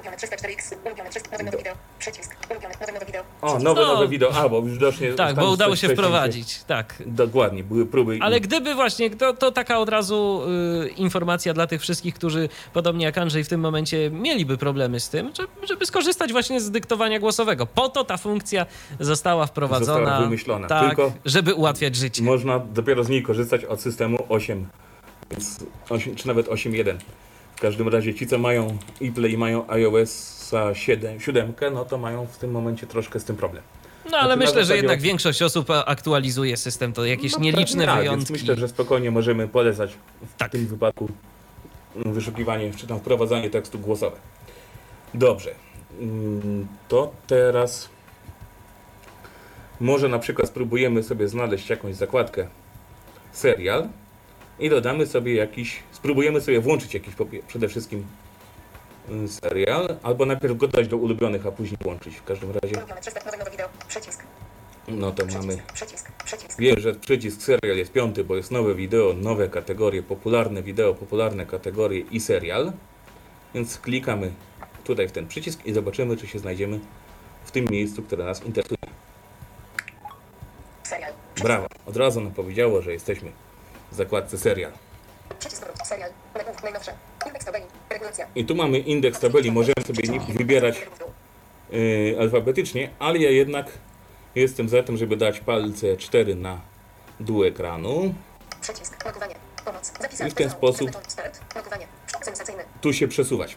Ulubione 304X. Ulubione 300. Nowe nowe wideo. Przycisk. Ulubione nowe nowe wideo.
O, nowe,
No.
nowe wideo. A, bo widocznie.
Tak, bo udało się wprowadzić, tak.
Dokładnie, były próby. i-
Ale gdyby właśnie, to, to taka od razu y, informacja dla tych wszystkich, którzy podobnie jak Andrzej w tym momencie mieliby problemy z tym, żeby, żeby skorzystać właśnie z dyktowania głosowego. Po to ta funkcja została wprowadzona.
Została wymyślona.
Tak,
Tylko-
żeby ułatwiać życie.
Można dopiero z niej korzystać od systemu 8, więc 8 czy nawet 8.1. W każdym razie ci, co mają ePlay i mają iOS 7, 7, no to mają w tym momencie troszkę z tym problem.
No ale
Znaczy, na
myślę, że jednak
od-
większość osób aktualizuje system, to jakieś
No
nieliczne
tak,
wyjątki.
Więc myślę, że spokojnie możemy polecać w
Tak.
tym wypadku wyszukiwanie, czy tam wprowadzanie tekstu głosowe. Dobrze. Mm, To teraz może na przykład spróbujemy sobie znaleźć jakąś zakładkę serial i dodamy sobie jakiś, spróbujemy sobie włączyć jakiś przede wszystkim mm, serial, albo najpierw go dodać do ulubionych, a później włączyć. W każdym razie,
Ulubione 300. Nowe nowe wideo. Przycisk.
no to mamy
Przycisk. Przycisk. Przycisk.
Wiem, że przycisk serial jest piąty, bo jest nowe wideo, nowe kategorie, popularne wideo, popularne kategorie i serial. Więc klikamy tutaj w ten przycisk i zobaczymy, czy się znajdziemy w tym miejscu, które nas interesuje.
Serial.
Brawo, od razu nam powiedziało, że jesteśmy w zakładce serial. I tu mamy indeks tabeli, możemy sobie nie wybierać yy, alfabetycznie, ale ja jednak jestem za tym, żeby dać palce 4 na dół ekranu. I w ten sposób- tu się przesuwać.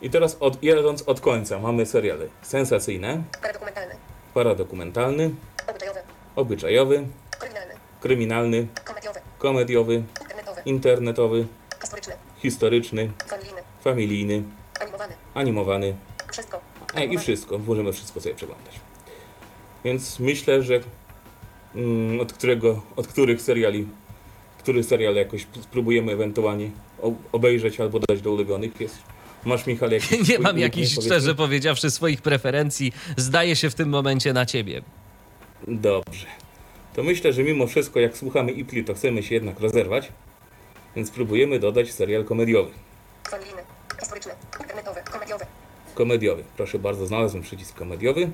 I teraz od, jadąc od końca mamy seriale sensacyjne,
Paradokumentalny.
paradokumentalny,
Obyczajowy.
obyczajowy,
Kryminalny.
kryminalny,
Komediowy.
komediowy,
Internetowy.
internetowy,
Historyczny.
historyczny,
Familijny.
familijny,
Animowany.
animowany.
Wszystko.
I wszystko, możemy wszystko sobie przeglądać. Więc myślę, że mm, od, którego, od których seriali, który serial jakoś spróbujemy ewentualnie obejrzeć albo dać do ulubionych jest. Masz Michał jakiś
Nie mam jakichś, szczerze powiedziawszy, swoich preferencji. Zdaje się w tym momencie na ciebie.
Dobrze. To myślę, że mimo wszystko, jak słuchamy Ipli, to chcemy się jednak rozerwać. Więc spróbujemy dodać serial komediowy.
Familijny. Historyczny. Internetowy. Komediowy.
Komediowy. Proszę bardzo, znalazłem przycisk komediowy.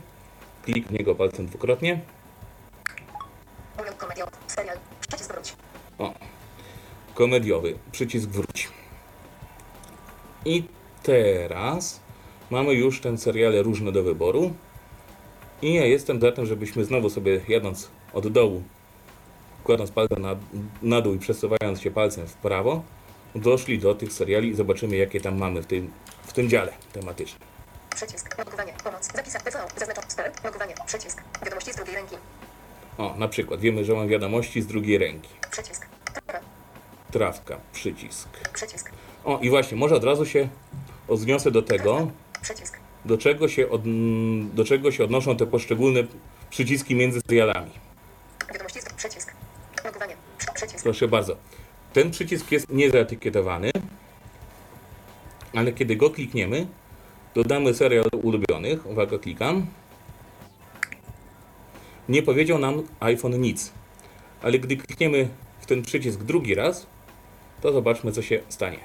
Klik w niego palcem dwukrotnie.
Komediowy. Serial. Przycisk wróć.
Komediowy. Przycisk wróć. I teraz mamy już ten seriale różne do wyboru. I ja jestem za tym, żebyśmy znowu sobie jadąc od dołu, kładąc palcem na, na dół i przesuwając się palcem w prawo, doszli do tych seriali i zobaczymy, jakie tam mamy w tym, w tym dziale tematycznym.
Przycisk. Logowanie. Pomoc. Zapisać. TV. Zaznaczony. Start. Logowanie. Przycisk. Wiadomości z drugiej ręki.
O, na przykład wiemy, że mam wiadomości z drugiej ręki.
Przycisk. Tabra.
Trawka, przycisk.
Przycisk.
O, i właśnie, może od razu się odniosę do tego,
Przycisk.
do czego się, od, do czego się odnoszą te poszczególne przyciski między serialami.
Wiadomości przycisk.
Proszę bardzo. Ten przycisk jest niezaetykietowany, ale kiedy go klikniemy, dodamy serial ulubionych. Uwaga, klikam. Nie powiedział nam iPhone nic, ale gdy klikniemy w ten przycisk drugi raz, to zobaczmy, co się stanie.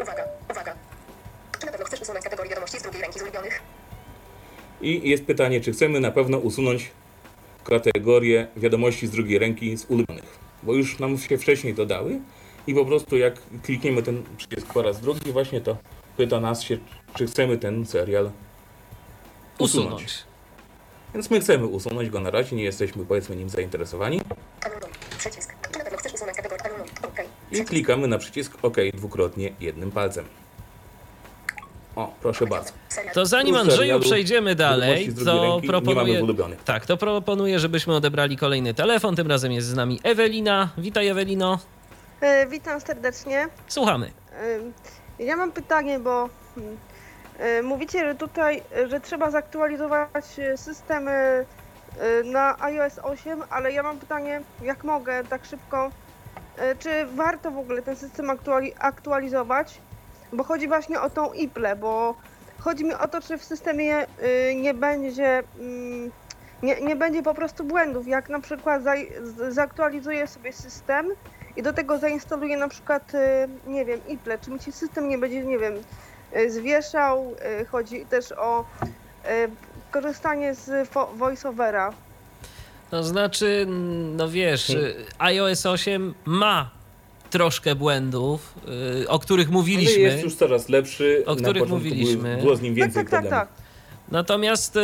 Uwaga, uwaga. Czy na pewno chcesz usunąć kategorię wiadomości z drugiej ręki z ulubionych?
I jest pytanie, czy chcemy na pewno usunąć kategorię wiadomości z drugiej ręki z ulubionych, bo już nam się wcześniej dodały i po prostu jak klikniemy ten przycisk po raz drugi, właśnie to pyta nas się, czy chcemy ten serial usunąć.
Usunąć.
Więc my chcemy usunąć go na razie, nie jesteśmy powiedzmy nim zainteresowani i klikamy na przycisk OK dwukrotnie jednym palcem. O, proszę bardzo.
To zanim Andrzeju przejdziemy dalej, to proponuję... Tak, to proponuję, żebyśmy odebrali kolejny telefon. Tym razem jest z nami Ewelina. Witaj Ewelino.
E, Witam serdecznie.
Słuchamy.
E, Ja mam pytanie, bo e, mówicie, że tutaj, że trzeba zaktualizować e, system e, na iOS 8, ale ja mam pytanie, jak mogę tak szybko, e, czy warto w ogóle ten system aktuali- aktualizować? Bo chodzi właśnie o tą IPLę, bo chodzi mi o to, czy w systemie e, nie będzie mm, nie, nie będzie po prostu błędów, jak na przykład zaktualizuję sobie system i do tego zainstaluję na przykład, e, nie wiem, IPLE, czy mi się system nie będzie, nie wiem, e, zwieszał, chodzi też o korzystanie z voiceovera.
To znaczy, no wiesz, y, iOS 8 ma troszkę błędów, y, o których
Ale
mówiliśmy.
jest już coraz lepszy.
O których mówiliśmy.
Było, było z nim
Tak,
więcej
tak, tak,
problemów.
tak.
Natomiast y,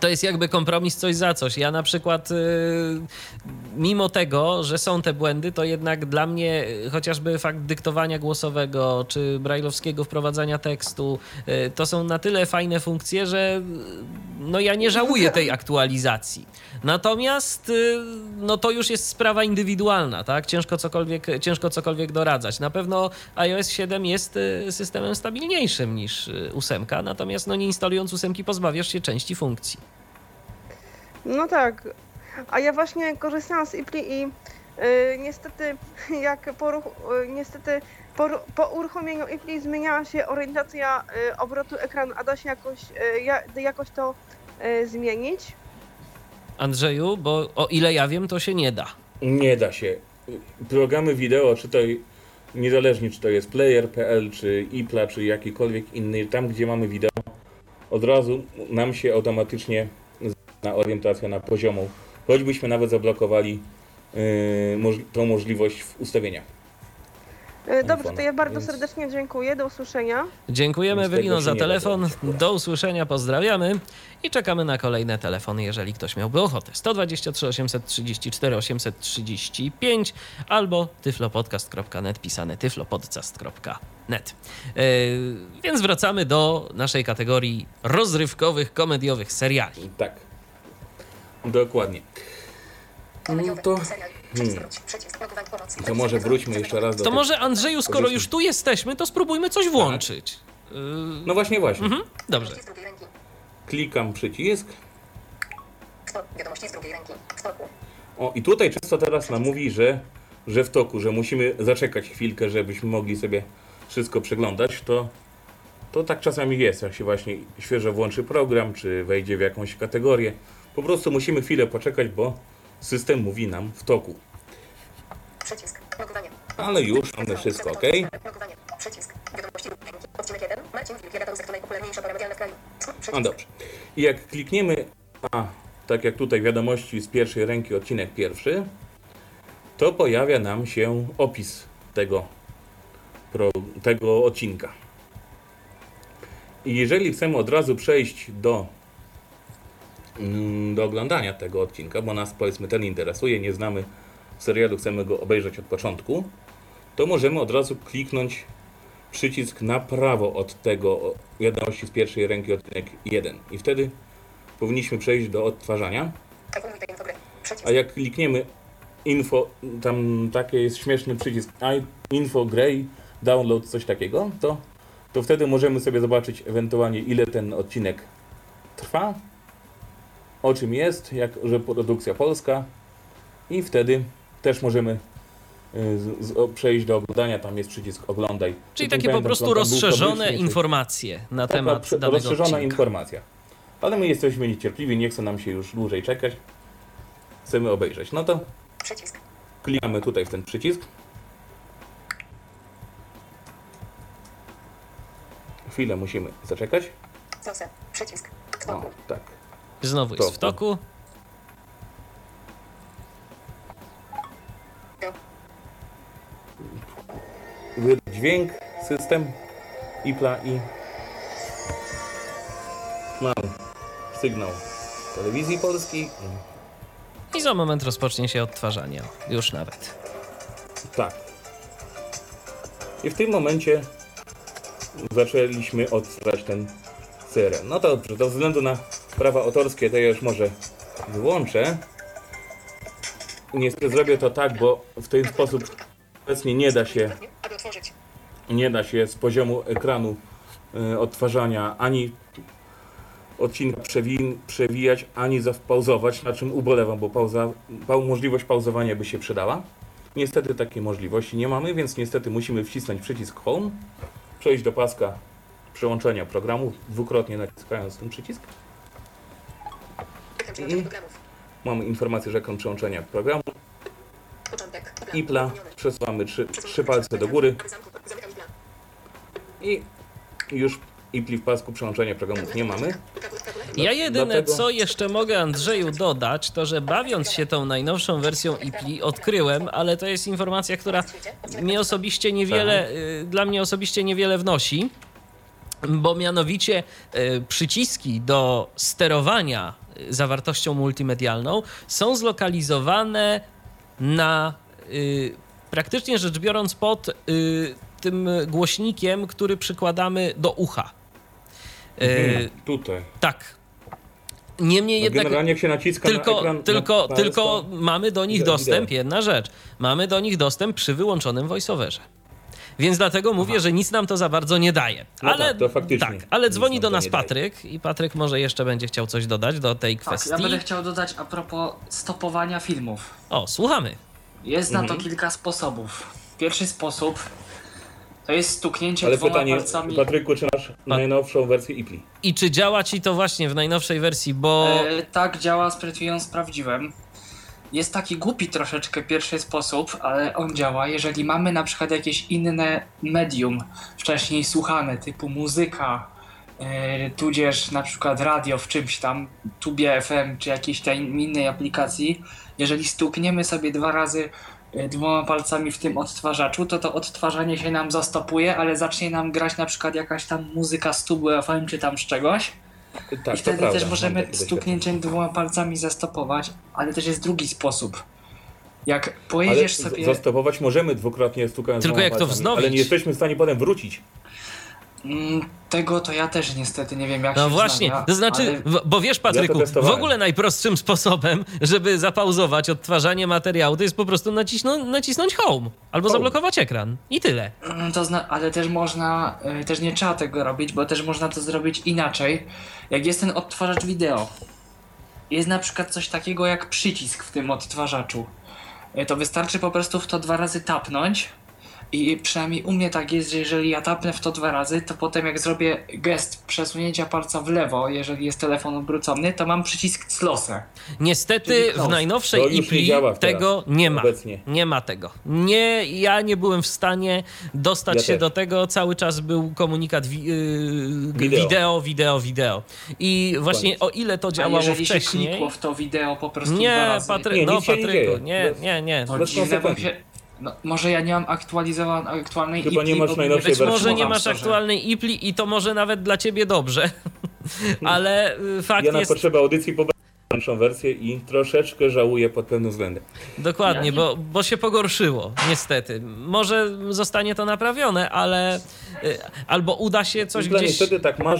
to jest jakby kompromis coś za coś. Ja na przykład, y, mimo tego, że są te błędy, to jednak dla mnie y, chociażby fakt dyktowania głosowego czy brajlowskiego wprowadzania tekstu, y, to są na tyle fajne funkcje, że no ja nie żałuję tej aktualizacji. Natomiast no to już jest sprawa indywidualna, tak? Ciężko cokolwiek, ciężko cokolwiek doradzać. Na pewno iOS 7 jest systemem stabilniejszym niż y, ósemka, natomiast no nie instalując ósemki pozbawiasz się części funkcji.
No tak. A ja właśnie korzystałam z IPLI i y, niestety jak po, ruch, y, niestety po, po uruchomieniu IPLI zmieniała się orientacja y, obrotu ekranu, a da się jakoś, y, ja, jakoś to y, zmienić?
Andrzeju, bo o ile ja wiem, to się nie da.
Nie da się. Programy wideo, czy to niezależnie czy to jest player.pl, czy iPla, czy jakikolwiek inny, tam gdzie mamy wideo, od razu nam się automatycznie na orientacja na poziomą. Choćbyśmy nawet zablokowali yy, moż- tą możliwość w ustawieniach.
Y, Dobrze, to ja bardzo
więc-
serdecznie dziękuję, do usłyszenia.
Dziękujemy Ewelino za telefon. Do usłyszenia, pozdrawiamy i czekamy na kolejne telefony, jeżeli ktoś miałby ochotę. 123 834 835 albo tyflopodcast.net, pisane tyflopodcast.net. Yy, więc wracamy do naszej kategorii rozrywkowych, komediowych seriali.
Tak. Dokładnie.
Komediowy.
to-
Serial.
hmm.
Pomoc.
To może wróćmy jeszcze raz do
To może Andrzeju, skoro
Korzystnie.
już tu jesteśmy, to spróbujmy coś włączyć. Yy,
No właśnie, właśnie.
mhm, dobrze.
Klikam przycisk.
Stop. Wiadomości z drugiej ręki. W toku.
O, i tutaj często teraz nam mówi, że, że w toku, że musimy zaczekać chwilkę, żebyśmy mogli sobie wszystko przeglądać, to, to tak czasami jest, jak się właśnie świeżo włączy program, czy wejdzie w jakąś kategorię. Po prostu musimy chwilę poczekać, bo system mówi nam w toku.
Przycisk. Logowanie.
Ale już mamy wszystko ok.
Logowanie. Przycisk. Wiadomości. Odcinek 1. Marcin Wilk, redaktor najpopularniejsza pora medialna w kraju.
No dobrze. I jak klikniemy, a tak jak tutaj wiadomości z pierwszej ręki, odcinek pierwszy, to pojawia nam się opis tego, pro, tego odcinka. I jeżeli chcemy od razu przejść do, do oglądania tego odcinka, bo nas powiedzmy ten interesuje, nie znamy serialu, chcemy go obejrzeć od początku, to możemy od razu kliknąć przycisk na prawo od tego wiadomości z pierwszej ręki odcinek 1 i wtedy powinniśmy przejść do odtwarzania.
Przycisk.
a jak klikniemy info, tam taki jest śmieszny przycisk i- info grey, download, coś takiego, to, to wtedy możemy sobie zobaczyć ewentualnie ile ten odcinek trwa, o czym jest, jak, że produkcja polska I wtedy też możemy y, z, z, o- przejść do oglądania, tam jest przycisk oglądaj.
Czyli takie po
pamiętam,
prostu
tam był,
rozszerzone informacje na
Taka
temat danego
rozszerzona
odcinka.
informacja. Ale my jesteśmy niecierpliwi, nie chce nam się już dłużej czekać. Chcemy obejrzeć. No to
Przycisk.
klikamy tutaj w ten przycisk. Chwilę musimy zaczekać.
Przycisk.
O, tak.
Znowu jest w toku.
Dźwięk, system, IPLA i mamy sygnał telewizji polskiej.
I za moment rozpocznie się odtwarzanie. Już nawet.
Tak. I w tym momencie zaczęliśmy odtwarzać ten CRM. No to dobrze, to ze względu na prawa autorskie to ja już może wyłączę. Niestety zrobię to tak, bo w ten sposób obecnie nie da się nie da się z poziomu ekranu y, odtwarzania ani odcinka przewi- przewijać, ani zapauzować, na czym ubolewam, bo pauza, pau, możliwość pauzowania by się przydała. Niestety takiej możliwości nie mamy, więc niestety musimy wcisnąć przycisk Home, przejść do paska przełączenia programu, dwukrotnie naciskając ten przycisk.
Programów.
Mamy informację, że ekran przełączenia programu.
Początek.
IPLA, przesuwamy trzy, trzy palce do góry i już IPLI w pasku przełączenia programów nie mamy.
Ja jedyne,
Dlatego-
co jeszcze mogę Andrzeju dodać, to że bawiąc się tą najnowszą wersją IPLI odkryłem, ale to jest informacja, która mnie osobiście niewiele, y, dla mnie osobiście niewiele wnosi, bo mianowicie y, przyciski do sterowania zawartością multimedialną są zlokalizowane na y, praktycznie rzecz biorąc pod y, tym głośnikiem, który przykładamy do ucha. Y,
Mhm, Tutaj.
tak. Niemniej
No
jednak
generalnie jak się naciska na
tylko,
ekran
tylko,
na
tylko
to-
mamy do nich dostęp, jedna rzecz. Mamy do nich dostęp przy wyłączonym voiceoverze. Więc dlatego mówię, że nic nam to za bardzo nie daje.
No
ale
tak, to faktycznie
tak, ale dzwoni do nas
nie daje.
Patryk i Patryk może jeszcze będzie chciał coś dodać do tej
Tak,
kwestii.
ja będę chciał dodać a propos stopowania filmów.
O, słuchamy.
Jest na
Mhm.
to kilka sposobów. Pierwszy sposób to jest stuknięcie
Ale
dwoma
pytanie,
palcami.
Patryku, czy masz najnowszą wersję IPLI?
I czy działa ci to właśnie w najnowszej wersji, bo
E, tak działa, przed chwilą sprawdziłem. Jest taki głupi troszeczkę pierwszy sposób, ale on działa, jeżeli mamy na przykład jakieś inne medium wcześniej słuchane, typu muzyka, e, tudzież na przykład radio w czymś tam, tubie FM czy jakiejś tam innej aplikacji, jeżeli stukniemy sobie dwa razy e, dwoma palcami w tym odtwarzaczu, to to odtwarzanie się nam zastopuje, ale zacznie nam grać na przykład jakaś tam muzyka z tubu FM czy tam z czegoś.
Tak,
I wtedy
prawda,
też możemy stuknięciem dwoma palcami zastopować, ale też jest drugi sposób. Jak
Ale
pojedziesz
z-
sobie.
zastopować możemy dwukrotnie stukając
Tylko jak to wznowić?
Ale nie jesteśmy w stanie potem wrócić.
Mm, tego to ja też niestety nie wiem jak
No
się
właśnie,
wznawia,
to znaczy,
ale
w- bo wiesz Patryku, w
testowałem.
ogóle najprostszym sposobem, żeby zapauzować odtwarzanie materiału, to jest po prostu nacisnąć, nacisnąć home albo
Home.
zablokować ekran. I tyle.
Mm, To zna, ale też można, y, też nie trzeba tego robić, bo też można to zrobić inaczej. Jak jest ten odtwarzacz wideo, jest na przykład coś takiego jak przycisk w tym odtwarzaczu. Y, To wystarczy po prostu w to dwa razy tapnąć. I przynajmniej u mnie tak jest, że jeżeli ja tapnę w to dwa razy, to potem jak zrobię gest przesunięcia palca w lewo, jeżeli jest telefon obrócony, to mam przycisk close.
Niestety w najnowszej
nie teraz,
tego nie ma.
obecnie.
Nie ma tego. Nie, ja nie byłem w stanie dostać
Ja
się
też.
do tego. Cały czas był komunikat wi- yy,
Wideo.
wideo, wideo. I właśnie
Koniec.
o ile to
A
działało
jeżeli się
wcześniej.
klikło w to wideo po prostu dwa
Nie,
razy,
Patryk,
Nie,
no
się nie
Patryku,
dzieje.
nie,
Bez-
nie, nie.
No, może ja nie mam aktualizowanej aktualnej
Chyba
IPli,
nie masz
bo
najnowszej
Być
wersji.
może nie masz aktualnej IPLI i to może nawet dla ciebie dobrze, ale y, fakt
Ja na
jest
potrzeby audycji pobrałem wersję i troszeczkę żałuję pod pewnym względem.
dokładnie, bo, bo się pogorszyło, niestety. Może zostanie to naprawione, ale y, albo uda się coś
Ibla
gdzieś...
niestety tak ma,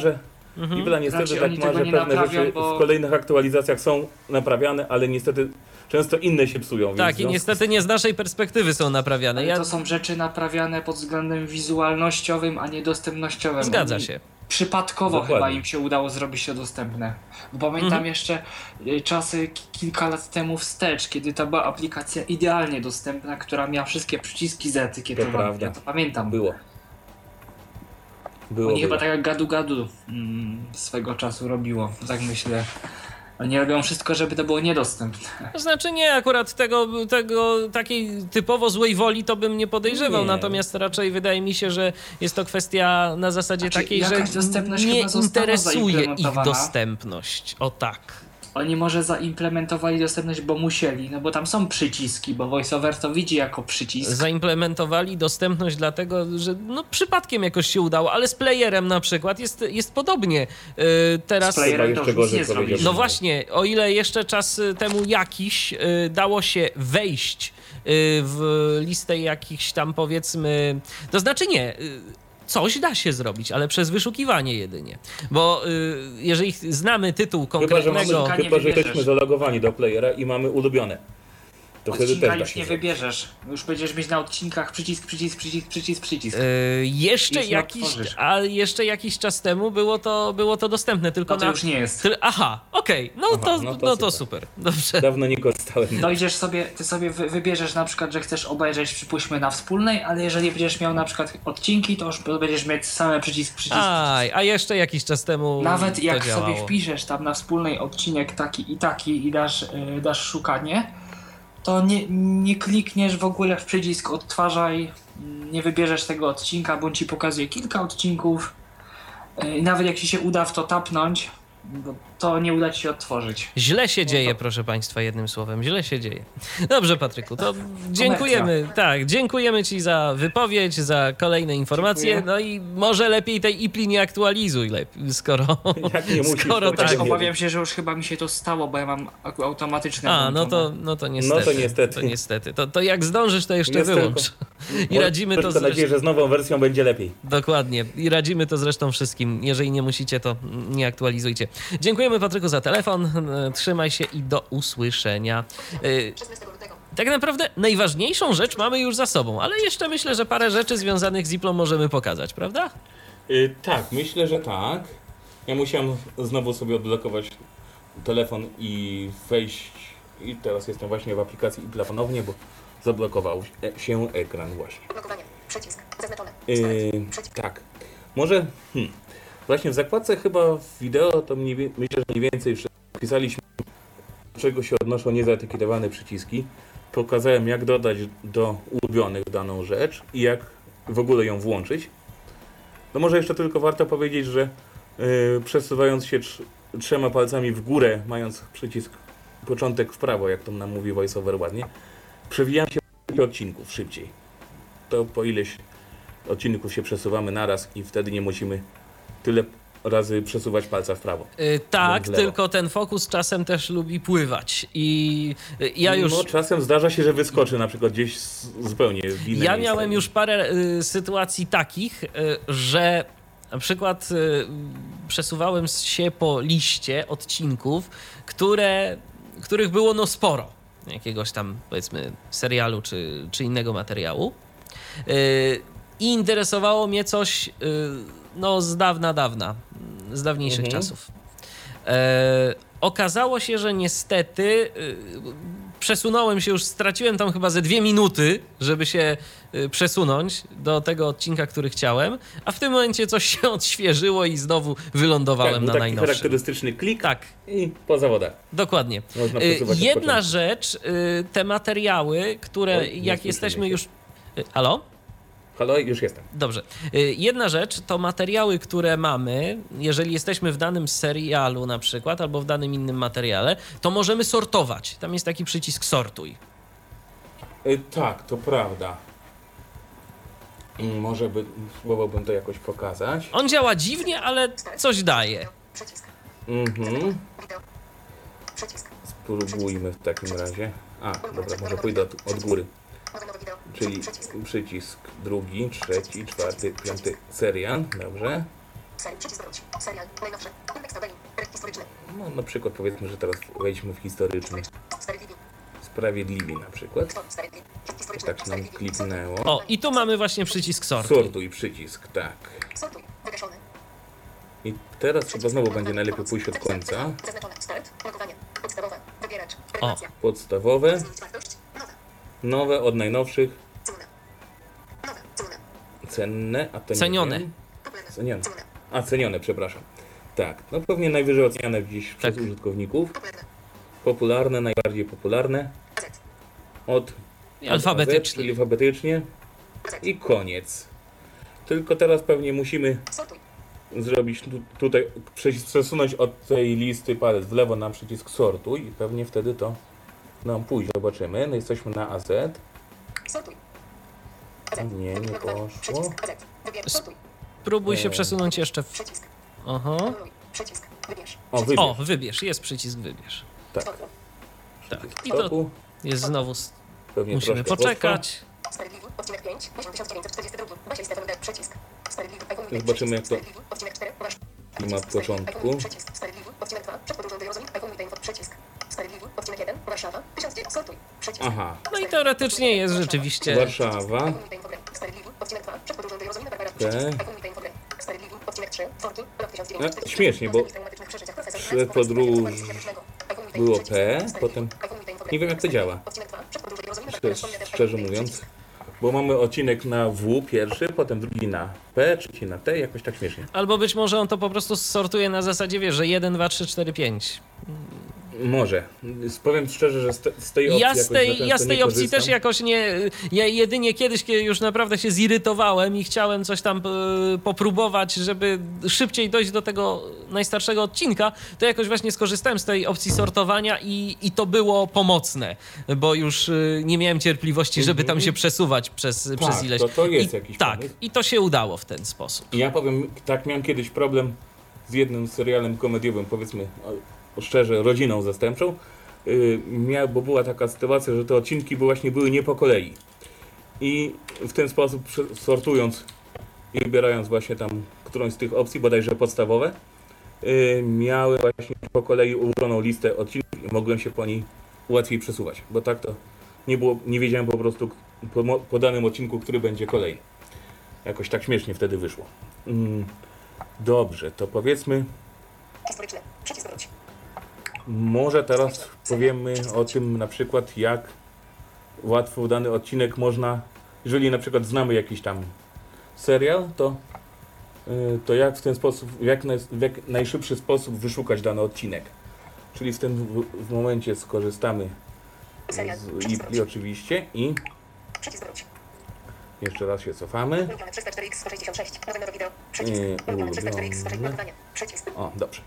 Mhm.
Ibla niestety
Raczej
tak ma, że pewne
naprawią,
rzeczy
bo-
w kolejnych aktualizacjach są naprawiane, ale niestety często inne się psują.
Tak, i
związku-
niestety nie z naszej perspektywy są naprawiane.
Ale
Ja...
to są rzeczy naprawiane pod względem wizualnościowym, a nie dostępnościowym.
Zgadza się.
przypadkowo
Dokładnie.
chyba im się udało zrobić to dostępne. Bo pamiętam
Mhm.
jeszcze y, czasy ki- kilka lat temu wstecz, kiedy to była aplikacja idealnie dostępna, która miała wszystkie przyciski zaetykietowane.
prawda.
Ja to pamiętam.
Było. Było,
Oni chyba tak jak gadu gadu mm, swego czasu robiło, tak myślę. Oni robią wszystko, żeby to było niedostępne.
To znaczy nie, akurat tego, tego takiej typowo złej woli to bym nie podejrzewał,
Nie.
natomiast raczej wydaje mi się, że jest to kwestia na zasadzie
Znaczy,
takiej, że nie interesuje ich dostępność. O tak.
Oni może zaimplementowali dostępność, bo musieli, no bo tam są przyciski, bo VoiceOver to widzi jako przycisk.
Zaimplementowali dostępność dlatego, że no przypadkiem jakoś się udało, ale z playerem na przykład jest, jest podobnie. Yy, teraz
Z playerem to
jeszcze
już nie zrobisz.
No właśnie, o ile jeszcze czas y, temu jakiś y, dało się wejść y, w listę jakichś tam powiedzmy, to znaczy nie, y, coś da się zrobić, ale przez wyszukiwanie jedynie. Bo y, jeżeli znamy tytuł
Chyba, że, mamy,
konkretnego...
Chyba, że jesteśmy zalogowani do playera i mamy ulubione. To wtedy
Odcinka
też
już
się
nie wybierzesz. Już będziesz mieć na odcinkach przycisk, przycisk, przycisk, przycisk, przycisk.
Y, jeszcze jakiś, a jeszcze jakiś czas temu było to, było to dostępne tylko
No to
na...
już nie jest.
Ty, aha, okej, no,
Aha,
to,
no
no,
to
to,
super.
super. Dobrze.
Dawno nie korzystałem.
Dojdziesz sobie, ty sobie wy, wybierzesz na przykład, że chcesz obejrzeć, przypuśćmy na wspólnej, ale jeżeli będziesz miał na przykład odcinki, to już będziesz mieć same przycisk, przycisk.
Aj, a jeszcze jakiś czas temu
Nawet
to
jak
działało.
sobie wpiszesz tam na wspólnej odcinek taki i taki i dasz, y, dasz szukanie, to nie, nie klikniesz w ogóle w przycisk odtwarzaj, mm, nie wybierzesz tego odcinka, bądź ci pokazuje kilka odcinków. I nawet jak ci się uda w to tapnąć, bo to nie uda ci się otworzyć.
Źle się dzieje, proszę Państwa, jednym słowem, źle się dzieje. Dobrze, Patryku, to dziękujemy. Tak, dziękujemy Ci za wypowiedź, za kolejne informacje.
Dziękuję.
No i może lepiej tej IPLI nie aktualizuj, lepiej, skoro.
Jak nie musisz,
skoro
to
tak.
tak.
Obawiam się, że już chyba mi się to stało, bo ja mam automatyczne
A, no to,
włączone.
no to niestety.
No to niestety.
To, niestety. To, to jak zdążysz, to jeszcze
Jest
wyłącz. I radzimy to
Mam nadzieję, że z nową wersją będzie lepiej.
Dokładnie. I radzimy to zresztą wszystkim. Jeżeli nie musicie, to nie aktualizujcie. Dziękujemy Patryku za telefon. E, Trzymaj się i do usłyszenia. E,
16 lutego.
Tak naprawdę najważniejszą rzecz mamy już za sobą, ale jeszcze myślę, że parę rzeczy związanych z Iplą możemy pokazać, prawda?
Y, tak, myślę, że tak. Ja musiałem znowu sobie odblokować telefon i wejść. I teraz jestem właśnie w aplikacji i ponownie, bo zablokował się ekran właśnie.
Blokowanie. Przycisk. Zaznaczone.
Yy, tak. Może hmm, właśnie w zakładce chyba wideo to mniej, myślę, że mniej więcej już wpisaliśmy do czego się odnoszą niezaetykietowane przyciski. Pokazałem jak dodać do ulubionych daną rzecz i jak w ogóle ją włączyć. No może jeszcze tylko warto powiedzieć, że yy, przesuwając się trz- trzema palcami w górę, mając przycisk początek w prawo, jak to nam mówi VoiceOver ładnie, przewijam się odcinków szybciej. To po ileś odcinków się przesuwamy naraz i wtedy nie musimy tyle razy przesuwać palca w prawo.
Yy, tak, tylko ten fokus czasem też lubi pływać. I yy, ja już.
No, czasem zdarza się, że wyskoczy na przykład gdzieś zupełnie w inne
Ja miałem już parę y, sytuacji takich, y, że na przykład y, przesuwałem się po liście odcinków, które, których było no sporo. Jakiegoś tam powiedzmy serialu czy, czy innego materiału. Y, I interesowało mnie coś y, no z dawna, dawna, z dawniejszych
Mhm.
czasów. E, okazało się, że niestety y, przesunąłem się już, straciłem tam chyba ze dwie minuty, żeby się y, przesunąć do tego odcinka, który chciałem, a w tym momencie coś się odświeżyło i znowu wylądowałem
tak,
na
taki
najnowszym.
charakterystyczny klik
Tak,
i po zawodach.
dokładnie.
Można
Y, Jedna rzecz, te materiały, które
nie
jak jesteśmy już... Halo?
Halo, już jestem.
Dobrze. Y, Jedna rzecz to materiały, które mamy, jeżeli jesteśmy w danym serialu na przykład, albo w danym innym materiale, to możemy sortować. Tam jest taki przycisk sortuj.
Y, tak, to prawda. Może by, spróbowałbym to jakoś pokazać.
On działa dziwnie, ale coś daje.
Przycisk.
Mhm. Spróbujmy w takim razie. A, dobra, może pójdę od, od góry. Czyli
Przycisk.
drugi, trzeci, czwarty, piąty serial. Dobrze. No, na przykład powiedzmy, że teraz wejdźmy w historyczny.
Sprawiedliwi.
Sprawiedliwi na przykład. Tak nam kliknęło.
O, i tu mamy właśnie przycisk sortuj.
Sortuj przycisk, tak. I teraz chyba znowu będzie najlepiej pójść od końca.
Logowanie. Podstawowe. Wybieracz. Regulacja.
Podstawowe,
Zmienić wartość. Nowe.
od najnowszych,
Cenne.
A to nie
Cenione.
Popularne.
Cenione. A, cenione, przepraszam. Tak, no pewnie najwyżej oceniane dziś przez
Tak.
użytkowników.
Popularne.
Najbardziej popularne.
Z.
Od
alfabetycznie.
czyli alfabetycznie. I koniec. Tylko teraz pewnie musimy zrobić tu, tutaj, przes- przesunąć od tej listy palec w lewo na przycisk sortuj i pewnie wtedy to nam pójdzie. Zobaczymy. No jesteśmy na AZ.
Sortuj.
Nie, nie poszło.
Przycisk. Z. Wybierz. Sortuj.
Próbuj się przesunąć jeszcze w...
Przycisk.
Aha.
Przycisk. Wybierz.
O.
O,
wybierz.
jest przycisk wybierz.
Tak.
Tak. I to jest znowu...
Pewnie
Musimy poczekać.
Sprawiedliwy. Odcinek 5. 1942. Basia lista numer. Przycisk. Sprawiedliwy. iPhone
I zobaczymy, jak to.
Odcinek 4. Wasz.
I ma w początku.
Przycisk. Sprawiedliwy. Odcinek 2. Przed podróżą do Jerozolimy. iPhone Info. Przycisk. Sprawiedliwy. Odcinek 1. Warszawa. 1900. Sortuj. Przycisk.
Aha.
No i teoretycznie jest rzeczywiście...
Warszawa.
iPhone Info. Sprawiedliwy. Odcinek 2. Przed podróżą do Jerozolimy. Barbara.
Okej.
Przycisk. iPhone Info. Sprawiedliwy. Odcinek 3. Forki. Rok 1940.
No, śmiesznie, bo przed podróż było P, potem nie wiem, jak to działa. Szczerze, szczerze mówiąc. Bo mamy odcinek na W pierwszy, potem drugi na P, trzeci na T, jakoś tak śmiesznie.
Albo być może on to po prostu sortuje na zasadzie, wiesz, że 1, 2, 3, 4, 5.
Może. Powiem szczerze, że z, te, z tej opcji
Ja z tej, ja z tej opcji
korzystam.
też jakoś nie. Ja jedynie kiedyś, kiedy już naprawdę się zirytowałem i chciałem coś tam e, popróbować, żeby szybciej dojść do tego najstarszego odcinka, to jakoś właśnie skorzystałem z tej opcji sortowania i, i to było pomocne, bo już e, nie miałem cierpliwości, żeby tam się przesuwać przez, przez ileś.
Mhm. to- to jest
I,
jakiś
Tak,
pomysł.
i to się udało w ten sposób.
Ja powiem, tak miałem kiedyś problem z jednym serialem komediowym, powiedzmy szczerze, rodziną zastępczą, yy, miał, bo była taka sytuacja, że te odcinki właśnie były nie po kolei. I w ten sposób sortując i wybierając właśnie tam którąś z tych opcji, bodajże podstawowe, yy, miały właśnie po kolei ułożoną listę odcinków i mogłem się po niej łatwiej przesuwać, bo tak to nie było, nie wiedziałem po prostu po, po danym odcinku, który będzie kolejny. Jakoś tak śmiesznie wtedy wyszło. Mm, dobrze, to powiedzmy,
Historyczne. Przycisk.
Może teraz powiemy o tym na przykład, jak łatwo dany odcinek można, jeżeli na przykład znamy jakiś tam serial, to, y, to jak w ten sposób, w jak, naj, w jak najszybszy sposób wyszukać dany odcinek. Czyli w tym w, w momencie skorzystamy z
wróć.
oczywiście i jeszcze raz się cofamy.
Ulubione 304x 166. Nowe nowe wideo. Przycisk.
Yy,
Ulubione 304x 106.
ulubione.
Logowanie. Przycisk.
O, dobrze.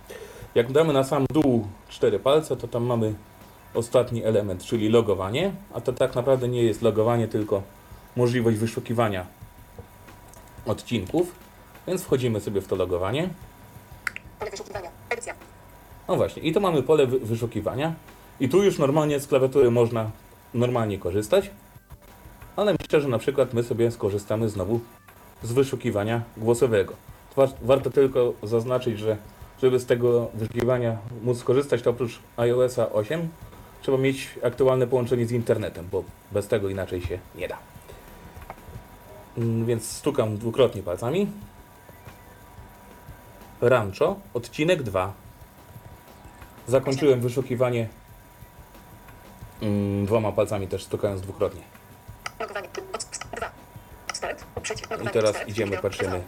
Jak damy na sam dół cztery palce, to tam mamy ostatni element, czyli logowanie, a to tak naprawdę nie jest logowanie, tylko możliwość wyszukiwania odcinków, więc wchodzimy sobie w to logowanie.
Pole wyszukiwania. Edycja.
No właśnie, i tu mamy pole wy- wyszukiwania i tu już normalnie z klawiatury można normalnie korzystać, ale myślę, że na przykład my sobie skorzystamy znowu z wyszukiwania głosowego. War- Warto tylko zaznaczyć, że żeby z tego wyszukiwania móc skorzystać, to oprócz iOS-a 8 trzeba mieć aktualne połączenie z internetem, bo bez tego inaczej się nie da. Mm, Więc stukam dwukrotnie palcami. Rancho, odcinek 2. Zakończyłem wyszukiwanie mm, dwoma palcami, też stukając dwukrotnie.
Logowanie. Od 2. Start. Przycisk. Logowanie.
teraz idziemy, patrzymy.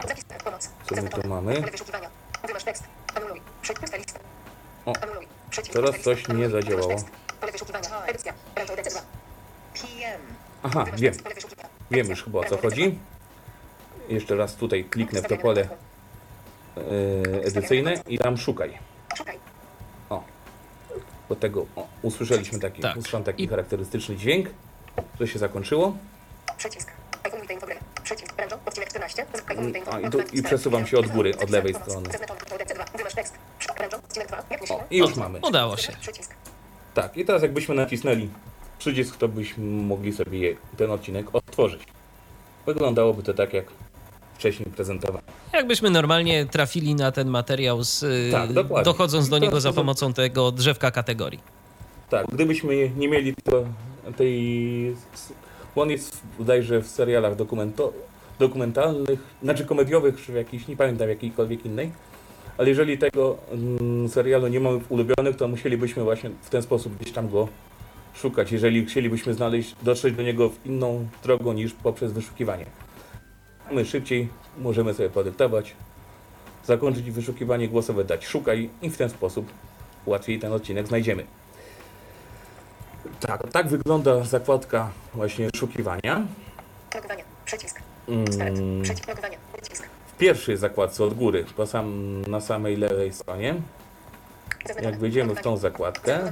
Co my tu mamy?
Tekst. Anuluj. Przycisk. lista.
O, teraz coś nie zadziałało.
Wymasz tekst. Pole wyszukiwania. Edycja. Rancho DC2.
PM.
Aha, wiem. Wiem już chyba o co chodzi. Jeszcze raz tutaj kliknę w to pole e, edycyjne i tam szukaj.
Szukaj.
Do tego o, usłyszeliśmy taki,
Tak.
usłyszałem taki
I-
charakterystyczny dźwięk, że się zakończyło.
Przycisk. iPhone Witaj Infogramy. Przycisk. Rancho. Odcinek 14. iPhone Witaj
A, i tu- i przesuwam się od góry, od lewej strony.
Zaznaczone. Pole DC2. Wymasz tekst. Rancho. Odcinek 2. Jak myślimy?
O, i już mamy.
Udało się.
Przycisk.
Tak, i teraz jakbyśmy nacisnęli przycisk, to byśmy mogli sobie ten odcinek otworzyć. Wyglądałoby to tak, jak wcześniej prezentowałem.
Jakbyśmy normalnie trafili na ten materiał, z,
Tak, dokładnie.
dochodząc do niego za pomocą tego drzewka kategorii.
Tak, gdybyśmy nie mieli to, tej... On jest bodajże w serialach dokumento, dokumentalnych, znaczy komediowych, czy w jakiejś, nie pamiętam jakiejkolwiek innej, Ale jeżeli tego mm, serialu nie mamy w ulubionych, to musielibyśmy właśnie w ten sposób gdzieś tam go szukać, jeżeli chcielibyśmy znaleźć, dotrzeć do niego w inną drogą niż poprzez wyszukiwanie. My szybciej możemy sobie podyktować, zakończyć wyszukiwanie głosowe, dać szukaj i w ten sposób łatwiej ten odcinek znajdziemy. Tak, tak wygląda zakładka właśnie szukiwania.
Logowanie. Przycisk.
Mm,
Start. Przycisk. Logowanie. Przycisk.
Pierwszej zakładce od góry, po sam, na samej lewej stronie, jak wejdziemy w tą zakładkę,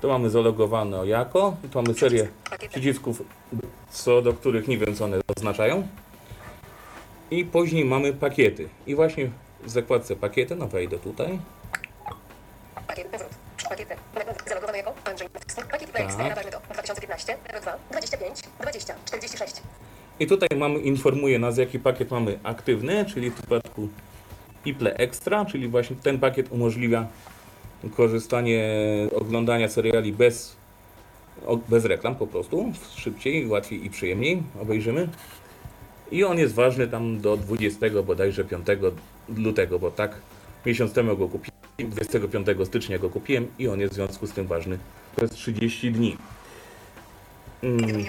to mamy zalogowane jako tu mamy serię przycisków, co do których nie wiem co one oznaczają. I później mamy pakiety. I właśnie w zakładce pakiety, no wejdę tutaj.
Pakiet. Powrót. Pakiety. Zalogowane jako Andrzej. Pakiet
Tak.
PXP ważnego 2015 02 25 20 46.
I tutaj mamy, informuje nas jaki pakiet mamy aktywny, czyli w przypadku Iple Extra, czyli właśnie ten pakiet umożliwia korzystanie, oglądania seriali bez, bez reklam po prostu, szybciej, łatwiej i przyjemniej obejrzymy. I on jest ważny tam do 20 bodajże 5 lutego, bo tak miesiąc temu go kupiłem, 25 stycznia go kupiłem i on jest w związku z tym ważny przez 30 dni. Mm.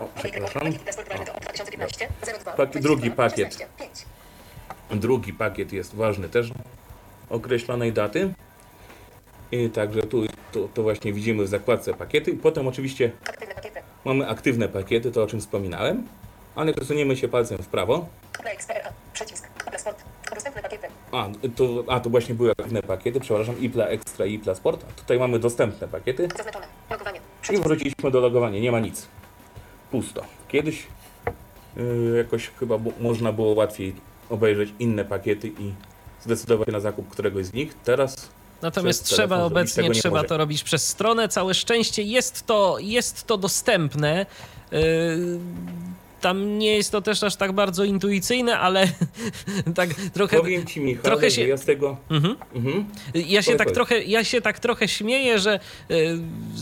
O, przepraszam.
Pakiet Desport ważnego 2015 02
Paki- drugi
22
pakiet.
16 5.
Drugi pakiet jest ważny też określonej daty. I także tu to, to właśnie widzimy w zakładce pakiety. Potem oczywiście mamy aktywne pakiety, to o czym wspominałem. Ale przesuniemy się palcem w prawo. A to, a, to właśnie były aktywne pakiety, przepraszam, IPLA Extra i IPLA Sport. A tutaj mamy dostępne pakiety.
Zaznaczone. Logowanie.
I
Przycisk.
wróciliśmy do logowania, nie ma nic. Pusto. Kiedyś yy, jakoś chyba można było łatwiej obejrzeć inne pakiety i zdecydować na zakup któregoś z nich. Teraz
Natomiast trzeba obecnie trzeba
może.
to robić przez stronę. Całe szczęście jest to, jest to dostępne. Yy, tam nie jest to też aż tak bardzo intuicyjne, ale tak trochę.
powiem Ci Michał,
trochę
że
się-
ja z tego...
Mhm.
Mhm.
Ja się, tak
powiedz.
trochę, ja się tak trochę śmieję, że y,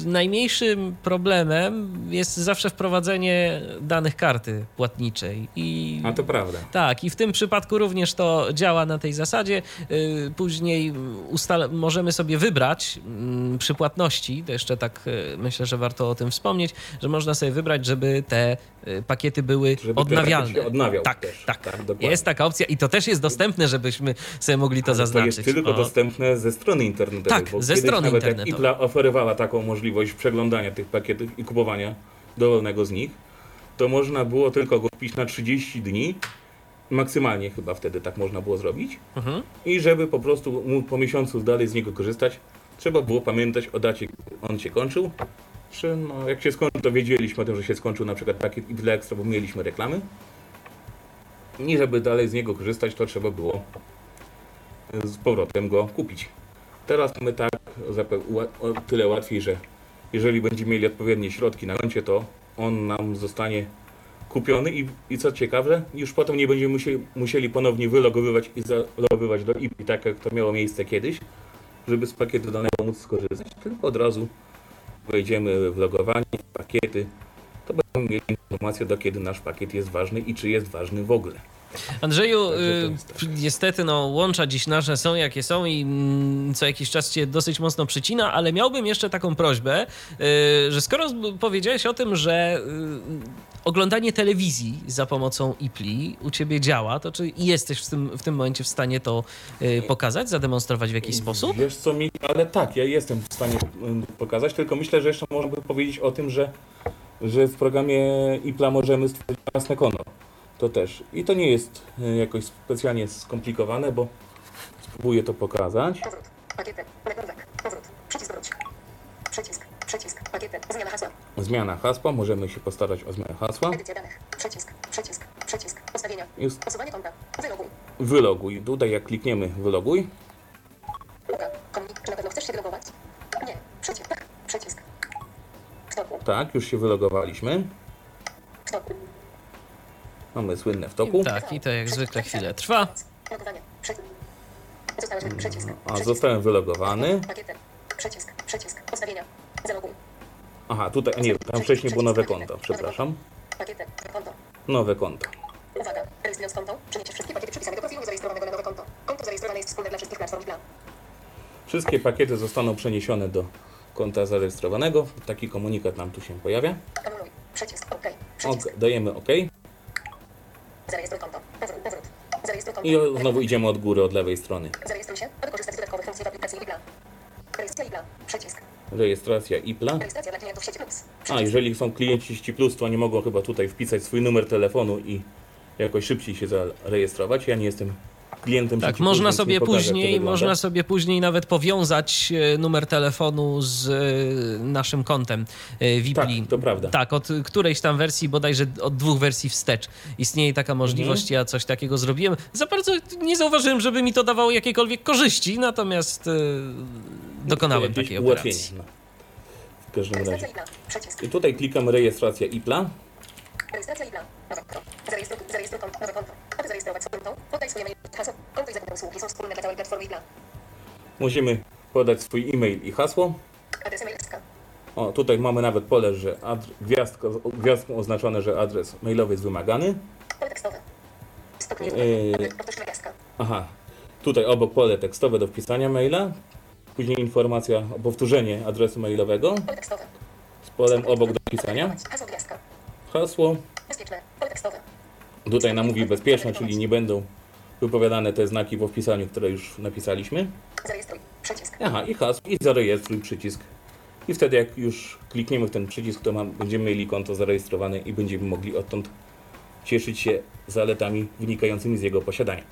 najmniejszym problemem jest zawsze wprowadzenie danych karty płatniczej. I
A to prawda.
tak, i w tym przypadku również to działa na tej zasadzie. Y, Później ustal- możemy sobie wybrać mm, przy płatności, to jeszcze tak y, myślę, że warto o tym wspomnieć, że można sobie wybrać, żeby te y, pakiety były
Żeby
odnawialne.
odnawiał
tak,
też.
tak,
Tak.
Jest taka opcja i to też jest dostępne, żebyśmy sobie mogli to
Ale
zaznaczyć.
To jest tylko
O.
dostępne ze strony internetowej.
Tak, ze strony
nawet
internetowej.
Jak oferowała taką możliwość przeglądania tych pakietów i kupowania dowolnego z nich, to można było tylko go kupić na 30 dni. Maksymalnie chyba wtedy tak można było zrobić.
Mhm.
I żeby po prostu móc po miesiącu dalej z niego korzystać, trzeba było pamiętać o dacie, on się kończył. No, jak się skończył, to wiedzieliśmy o tym, że się skończył na przykład pakiet IPLA Extra, bo mieliśmy reklamy. I żeby dalej z niego korzystać, to trzeba było z powrotem go kupić. Teraz mamy tak tyle łatwiej, że jeżeli będziemy mieli odpowiednie środki na koncie, to on nam zostanie kupiony i, i co ciekawe, już potem nie będziemy musieli, musieli ponownie wylogowywać i zalogowywać do IP, tak jak to miało miejsce kiedyś, żeby z pakietu danego móc skorzystać, tylko od razu wejdziemy w logowanie, w pakiety, to będziemy mieli informację do kiedy nasz pakiet jest ważny i czy jest ważny w ogóle.
Andrzeju, y,
tak.
niestety no, łącza dziś nasze są jakie są i mm, co jakiś czas cię dosyć mocno przycina, ale miałbym jeszcze taką prośbę, y, że skoro powiedziałeś o tym, że y, oglądanie telewizji za pomocą IPLI u ciebie działa, to czy jesteś w tym, w tym momencie w stanie to pokazać, zademonstrować w jakiś sposób?
Wiesz co mi, ale tak, ja jestem w stanie pokazać, tylko myślę, że jeszcze można by powiedzieć o tym, że, że w programie IPLA możemy stworzyć własne konto. To też. I to nie jest y, jakoś specjalnie skomplikowane, bo spróbuję to pokazać.
Powrót. Pakiety. Nagłówek. Powrót. Przycisk wróć. Przycisk. Przycisk. Pakiety. Zmiana hasła.
Zmiana hasła, możemy się postarać o zmianę hasła.
Edycja danych. Przycisk. Przycisk. Przycisk. Ustawienia.
Jest
Usuwanie konta. Wyloguj.
wyloguj. Tutaj jak klikniemy wyloguj,
Uwaga. Komunik. Czy na pewno chcesz się wylogować? Nie. Przycisk. Tak. Przycisk.
Tak, już się wylogowaliśmy.
Stopu.
Mamy słynne w toku.
Tak, i to jak zwykle chwilę trwa.
Przycisk.
A zostałem wylogowany.
Pakiety. Przycisk. Przycisk. Ustawienia. Zaloguj.
Aha, tutaj, nie, tam wcześniej było nowe konto, przepraszam. Nowe konto.
Uwaga. Rejestrując konto, przeniesiesz wszystkie pakiety przypisane do profilu zarejestrowanego na nowe konto. Konto zarejestrowane jest wspólne dla wszystkich platform plan.
Wszystkie pakiety zostaną przeniesione do konta zarejestrowanego. Taki komunikat nam tu się pojawia.
Anuluj. Przycisk OK.
Ok,
Przycisk.
dajemy OK
Zarejestruj konto. Powrót. Powrót. Zarejestruj konto.
i znowu idziemy od góry, od lewej strony.
Zarejestruj się, aby korzystać z dodatkowych funkcji w aplikacji i plan. Rejestracja i plan. Przycisk.
Rejestracja IPLA.
Rejestracja dla klientów sieci plus.
A,
Przycisk.
jeżeli są klienci Ści Plus, to oni mogą chyba tutaj wpisać swój numer telefonu i jakoś szybciej się zarejestrować. Ja nie jestem klientem
Tak, można sobie później, można sobie później nawet powiązać e, numer telefonu z e, naszym kontem e, Vipli.
Tak, to prawda.
Tak, od którejś tam wersji, bodajże od dwóch wersji wstecz. Istnieje taka możliwość,
Mhm.
ja coś takiego zrobiłem. Za bardzo nie zauważyłem, żeby mi to dawało jakiekolwiek korzyści, natomiast dokonałem takiej
ułatwienie,
operacji.
No. W każdym razie.
I
tutaj klikam rejestracja IPLA.
Rejestracja i plan. Nowe konto. Zarejestruj, zarejestruj konto. Nowe konto. Aby zarejestrować swoje mail i hasło. Konto i zakupy usługi są wspólne dla całej platformy i plan.
Musimy podać swój e-mail i hasło.
Adres e-mail SK.
O, tutaj mamy nawet pole, że adr- gwiazdko, gwiazdką oznaczone, że adres mailowy jest wymagany.
Pole tekstowe. Stopnie
Yy.
gwiazdka.
Aha, tutaj obok pole tekstowe do wpisania maila. Później informacja o powtórzenie adresu mailowego
Pole tekstowe.
z polem obok do wpisania.
Hasło gwiazdka.
Hasło.
Bezpieczne. Pole tekstowe.
Tutaj nam mówi bezpieczne, czyli nie będą wypowiadane te znaki po wpisaniu, które już napisaliśmy.
Zarejestruj. Przycisk.
Aha, i hasło, i zarejestruj przycisk. I wtedy jak już klikniemy w ten przycisk, to mam, będziemy mieli konto zarejestrowane i będziemy mogli odtąd cieszyć się zaletami wynikającymi z jego posiadania.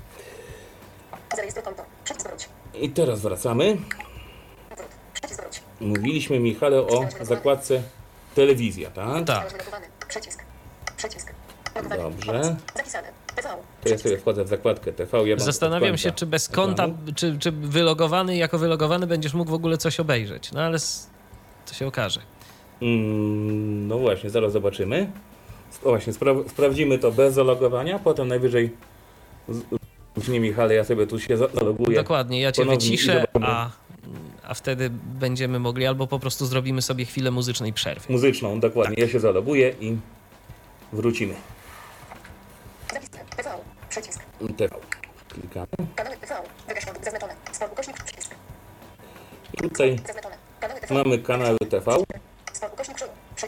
Zarejestruj konto. Przycisk wróć.
I teraz wracamy.
Przycisk wróć.
Mówiliśmy, Michale, o zakładce telewizja, tak?
Tak.
Przycisk. Przycisk.
Dobrze.
Zapisane.
Ja sobie wchodzę w zakładkę TV. Ja
Zastanawiam się, czy bez konta, czy, czy wylogowany, jako wylogowany będziesz mógł w ogóle coś obejrzeć. No ale to się okaże.
Mm, no właśnie, zaraz zobaczymy. O właśnie, spra- sprawdzimy to bez zalogowania, potem najwyżej nie Michale, ja sobie tu się za- zaloguję.
Dokładnie, ja cię
ponownie
wyciszę, a, a wtedy będziemy mogli albo po prostu zrobimy sobie chwilę muzycznej przerwy.
Muzyczną, dokładnie. Ja się zaloguję i wrócimy.
TV. Przycisk.
TV. Klikamy.
Kanały TV. Wygaśnione. Zaznaczone. Sport ukośnik. Przycisk.
I tutaj mamy kanały TV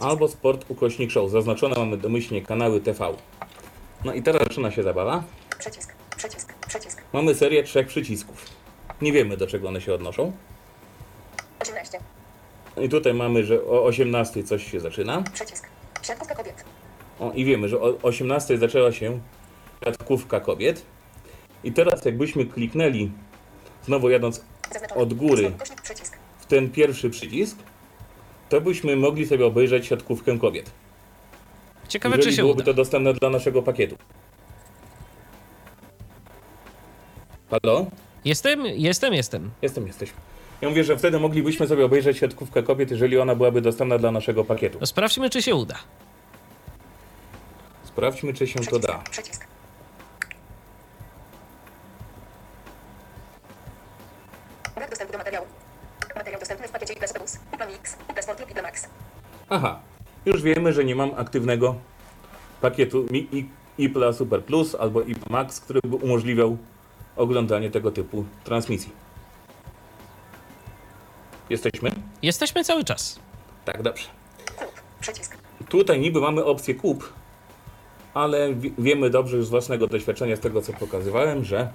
albo Sport Ukośnik Show. Zaznaczone mamy domyślnie kanały TV. No i teraz zaczyna się zabawa.
Przycisk. Przycisk. Przycisk.
Mamy serię trzech przycisków. Nie wiemy do czego one się odnoszą.
18.
I tutaj mamy, że o 18 coś się zaczyna.
Przycisk. Siatkówka kobiet.
O, I wiemy, że o 18 zaczęła się siatkówka kobiet. I teraz jakbyśmy kliknęli, znowu jadąc. Od góry. W ten pierwszy przycisk, to byśmy mogli sobie obejrzeć siatkówkę kobiet.
Ciekawe,
jeżeli
czy się
byłoby
uda.
to dostępne dla naszego pakietu. Halo?
Jestem, jestem, jestem.
Jestem, jesteśmy. Ja mówię, że wtedy moglibyśmy sobie obejrzeć siatkówkę kobiet, jeżeli ona byłaby dostępna dla naszego pakietu.
No sprawdźmy, czy się uda.
Sprawdźmy, czy się to
Przycisk.
da.
Przycisk.
Już wiemy, że nie mam aktywnego pakietu Mi- I- IPLA Super Plus albo IPLA Max, który by umożliwiał oglądanie tego typu transmisji. Jesteśmy?
Jesteśmy cały czas.
Tak, dobrze.
Kup. Przycisk.
Tutaj niby mamy opcję kup, ale wi- wiemy dobrze już z własnego doświadczenia, z tego co pokazywałem, że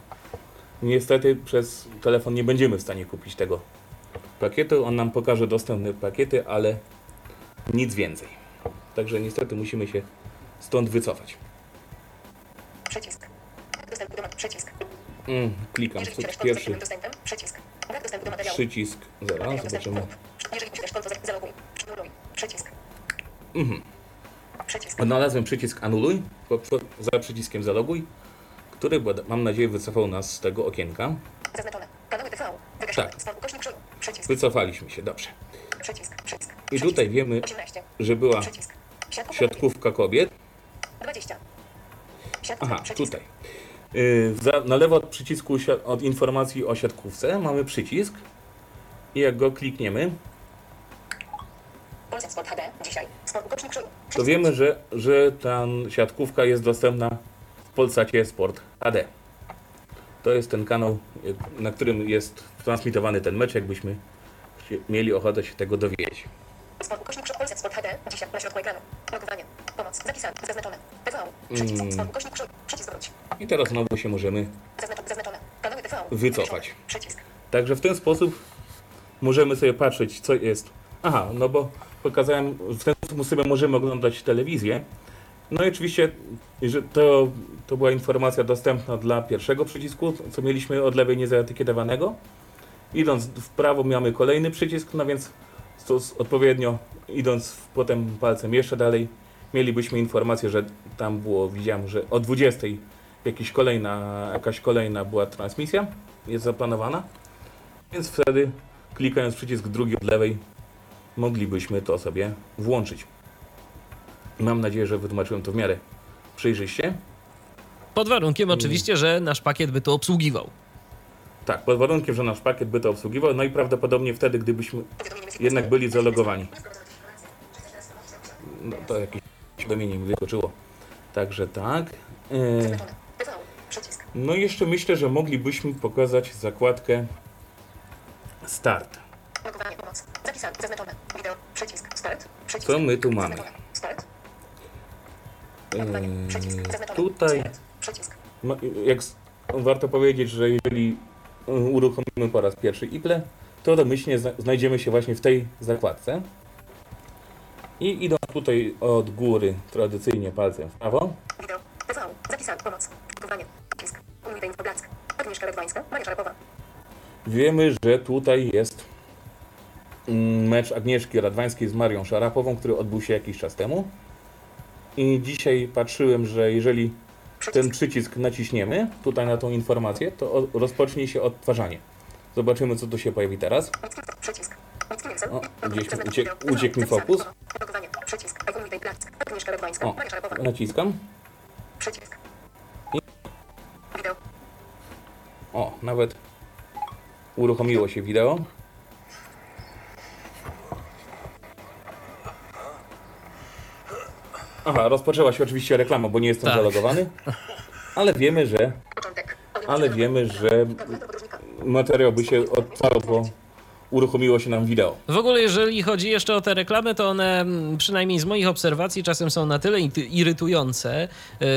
niestety przez telefon nie będziemy w stanie kupić tego pakietu. On nam pokaże dostępne pakiety, ale nic więcej. Także niestety musimy się stąd wycofać.
Przycisk. Brak dostępu do. Przycisk.
Mm, klikam
Jeżeli posiadasz konto z
pierwszy
dostępem, przycisk. Brak dostępu do materiału.
przycisk. Zaraz
Materiał
zobaczymy.
Jeżeli posiadasz konto, za- zaloguj. Anuluj. Przycisk.
Mhm.
Przycisk.
Odnalazłem przycisk anuluj po, po, za przyciskiem zaloguj, który mam nadzieję wycofał nas z tego okienka.
Zaznaczone. Kanały TV. Wygaśnione.
Tak.
Ukośnik. Przycisk.
Wycofaliśmy się, dobrze.
Przycisk. Przycisk.
I
Przycisk.
tutaj wiemy,
18.
że była
Przycisk. Siatkówka kobiet.
siatkówka kobiet.
20. Siatkówka.
Aha,
Przycisk.
tutaj. Yy, za, na lewo od przycisku od informacji o siatkówce mamy przycisk i jak go klikniemy, to wiemy, że, że ta siatkówka jest dostępna Polsacie Sport HD. To jest ten kanał, y, na którym jest transmitowany ten mecz, jakbyśmy mieli ochotę się tego dowiedzieć.
Sport ukośnik przed Polsat Sport HD. Dzisiaj na środku ekranu. Logowanie. Pomoc. Zapisane. Zaznaczone. TV. Przycisk.
Mm.
Sport ukośnik. Przycisk wróć.
I teraz znowu się możemy
Zaznaczone. Kanały TV.
Wycofać.
Przycisk.
Także w ten sposób możemy sobie patrzeć, co jest. Aha, no bo pokazałem, w ten sposób sobie możemy oglądać telewizję. No i oczywiście, że to, to była informacja dostępna dla pierwszego przycisku, co mieliśmy od lewej niezaetykietowanego. Idąc w prawo mamy kolejny przycisk, no więc stos- odpowiednio idąc potem palcem jeszcze dalej, mielibyśmy informację, że tam było, widziałem, że o 20 jakiś kolejna, jakaś kolejna była transmisja, jest zaplanowana. Więc wtedy, klikając przycisk drugi od lewej, moglibyśmy to sobie włączyć. Mam nadzieję, że wytłumaczyłem to w miarę przejrzyście.
Pod warunkiem oczywiście, że nasz pakiet by to obsługiwał.
Tak, pod warunkiem, że nasz pakiet by to obsługiwał, no i prawdopodobnie wtedy, gdybyśmy jednak byli zalogowani. No to jakieś powiadomienie mi wyskoczyło. Także tak. E. No i jeszcze myślę, że moglibyśmy pokazać zakładkę Start. Co my tu mamy?
Zaznaczone.
tutaj. Ma- Jak warto powiedzieć, że jeżeli uruchomimy po raz pierwszy IPLE, to domyślnie zna- znajdziemy się właśnie w tej zakładce. I idąc tutaj od góry tradycyjnie palcem w prawo,
Wideo. TV. Zapisane. Pomoc. W Poblack. Agnieszka Radwańska. Maria Szarapowa.
wiemy, że tutaj jest mm, mecz Agnieszki Radwańskiej z Marią Szarapową, który odbył się jakiś czas temu. I dzisiaj patrzyłem, że jeżeli ten przycisk naciśniemy tutaj na tą informację, to rozpocznie się odtwarzanie. Zobaczymy, co tu się pojawi teraz.
Przycisk.
O, gdzieś mi uciekł, uciekł mi fokus. O, naciskam. I-. O, nawet uruchomiło się wideo. Aha, rozpoczęła się oczywiście reklama, bo nie jestem
Tak.
zalogowany. Ale wiemy, że ale wiemy, że materiał by się odtwarzał, bo uruchomiło się nam wideo.
W ogóle, jeżeli chodzi jeszcze o te reklamy, to one, mm, przynajmniej z moich obserwacji, czasem są na tyle irytujące. Yy,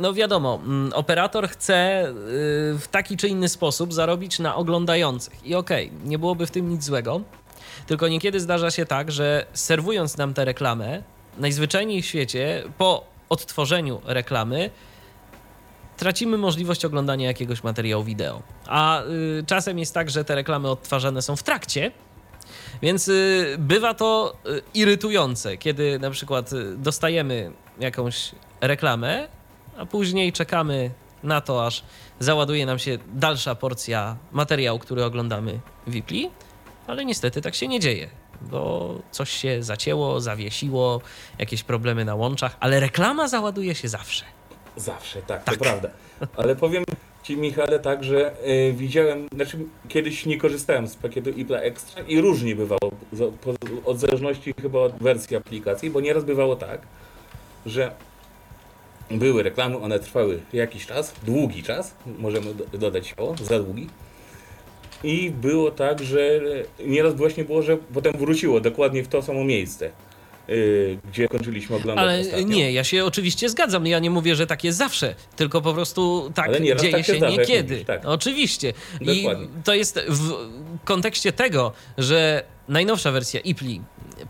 No wiadomo, mm, operator chce yy, w taki czy inny sposób zarobić na oglądających. I okej, nie byłoby w tym nic złego. Tylko niekiedy zdarza się tak, że serwując nam tę reklamę, najzwyczajniej w świecie, po odtworzeniu reklamy, tracimy możliwość oglądania jakiegoś materiału wideo. A y, czasem jest tak, że te reklamy odtwarzane są w trakcie, więc y, bywa to y, irytujące, kiedy na przykład y, dostajemy jakąś reklamę, a później czekamy na to, aż załaduje nam się dalsza porcja materiału, który oglądamy w Wipli, ale niestety tak się nie dzieje, bo coś się zacięło, zawiesiło, jakieś problemy na łączach, ale reklama załaduje się zawsze.
Zawsze, tak, to prawda. Ale powiem Ci, Michale, tak, że y, widziałem, znaczy kiedyś nie korzystałem z pakietu IPLA Extra i różnie bywało, od zależności chyba od wersji aplikacji, bo nieraz bywało tak, że były reklamy, one trwały jakiś czas, długi czas, możemy do, dodać śmiało, za długi. I było tak, że nieraz właśnie było, że potem wróciło dokładnie w to samo miejsce, y, gdzie kończyliśmy oglądać
Ale
ostatnio.
nie, ja się oczywiście zgadzam. Ja nie mówię, że tak jest zawsze, tylko po prostu tak dzieje
tak się
się
zdarza,
niekiedy.
mówisz, tak.
Oczywiście. I
Dokładnie.
to jest w kontekście tego, że najnowsza wersja IPLI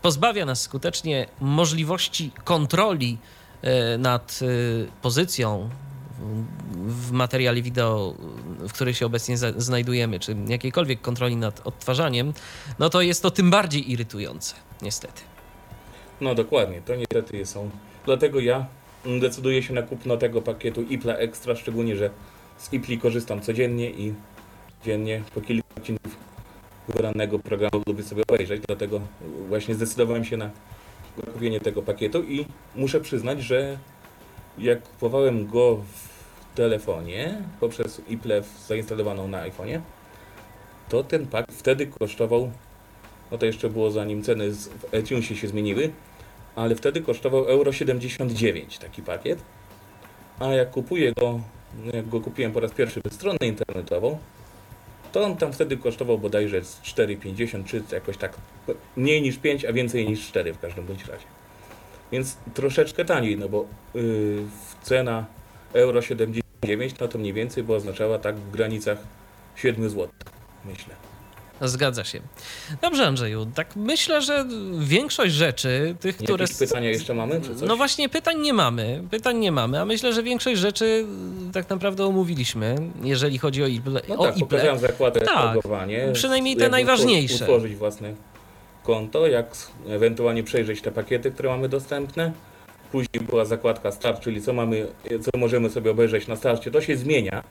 pozbawia nas skutecznie możliwości kontroli e, nad e, pozycją w- materiale wideo, w którym się obecnie znajdujemy, czy jakiejkolwiek kontroli nad odtwarzaniem, no to jest to tym bardziej irytujące, niestety.
No dokładnie, to niestety są. Dlatego ja decyduję się na kupno tego pakietu IPLA Extra, szczególnie, że z IPLI korzystam codziennie i dziennie po kilka odcinków wybranego programu lubię sobie obejrzeć, dlatego właśnie zdecydowałem się na kupienie tego pakietu i muszę przyznać, że jak kupowałem go w telefonie poprzez IPLE zainstalowaną na iPhone'ie, to ten pak wtedy kosztował, no to jeszcze było zanim ceny w iTunesie się zmieniły, ale wtedy kosztował euro 79 taki pakiet. a jak kupuję go, jak go kupiłem po raz pierwszy przez stronę internetową, to on tam wtedy kosztował bodajże z 4,50 czy jakoś tak mniej niż 5, a więcej niż 4 w każdym bądź razie. Więc troszeczkę taniej, no bo yy, cena euro 79 no to mniej więcej by oznaczała tak w granicach 7 zł, myślę.
Zgadza się. Dobrze, Andrzeju. Tak myślę, że większość rzeczy, tych, które.
Jakieś pytania jeszcze mamy, czy coś?
No właśnie, pytań nie mamy. Pytań nie mamy, a myślę, że większość rzeczy tak naprawdę omówiliśmy, jeżeli chodzi o Iple.
No
o
tak,
Iple.
pokazałem zakładę
Tak, przynajmniej te najważniejsze.
Utworzyć własne konto, jak ewentualnie przejrzeć te pakiety, które mamy dostępne. Później była zakładka start, czyli co mamy, co możemy sobie obejrzeć na starcie. To się zmienia.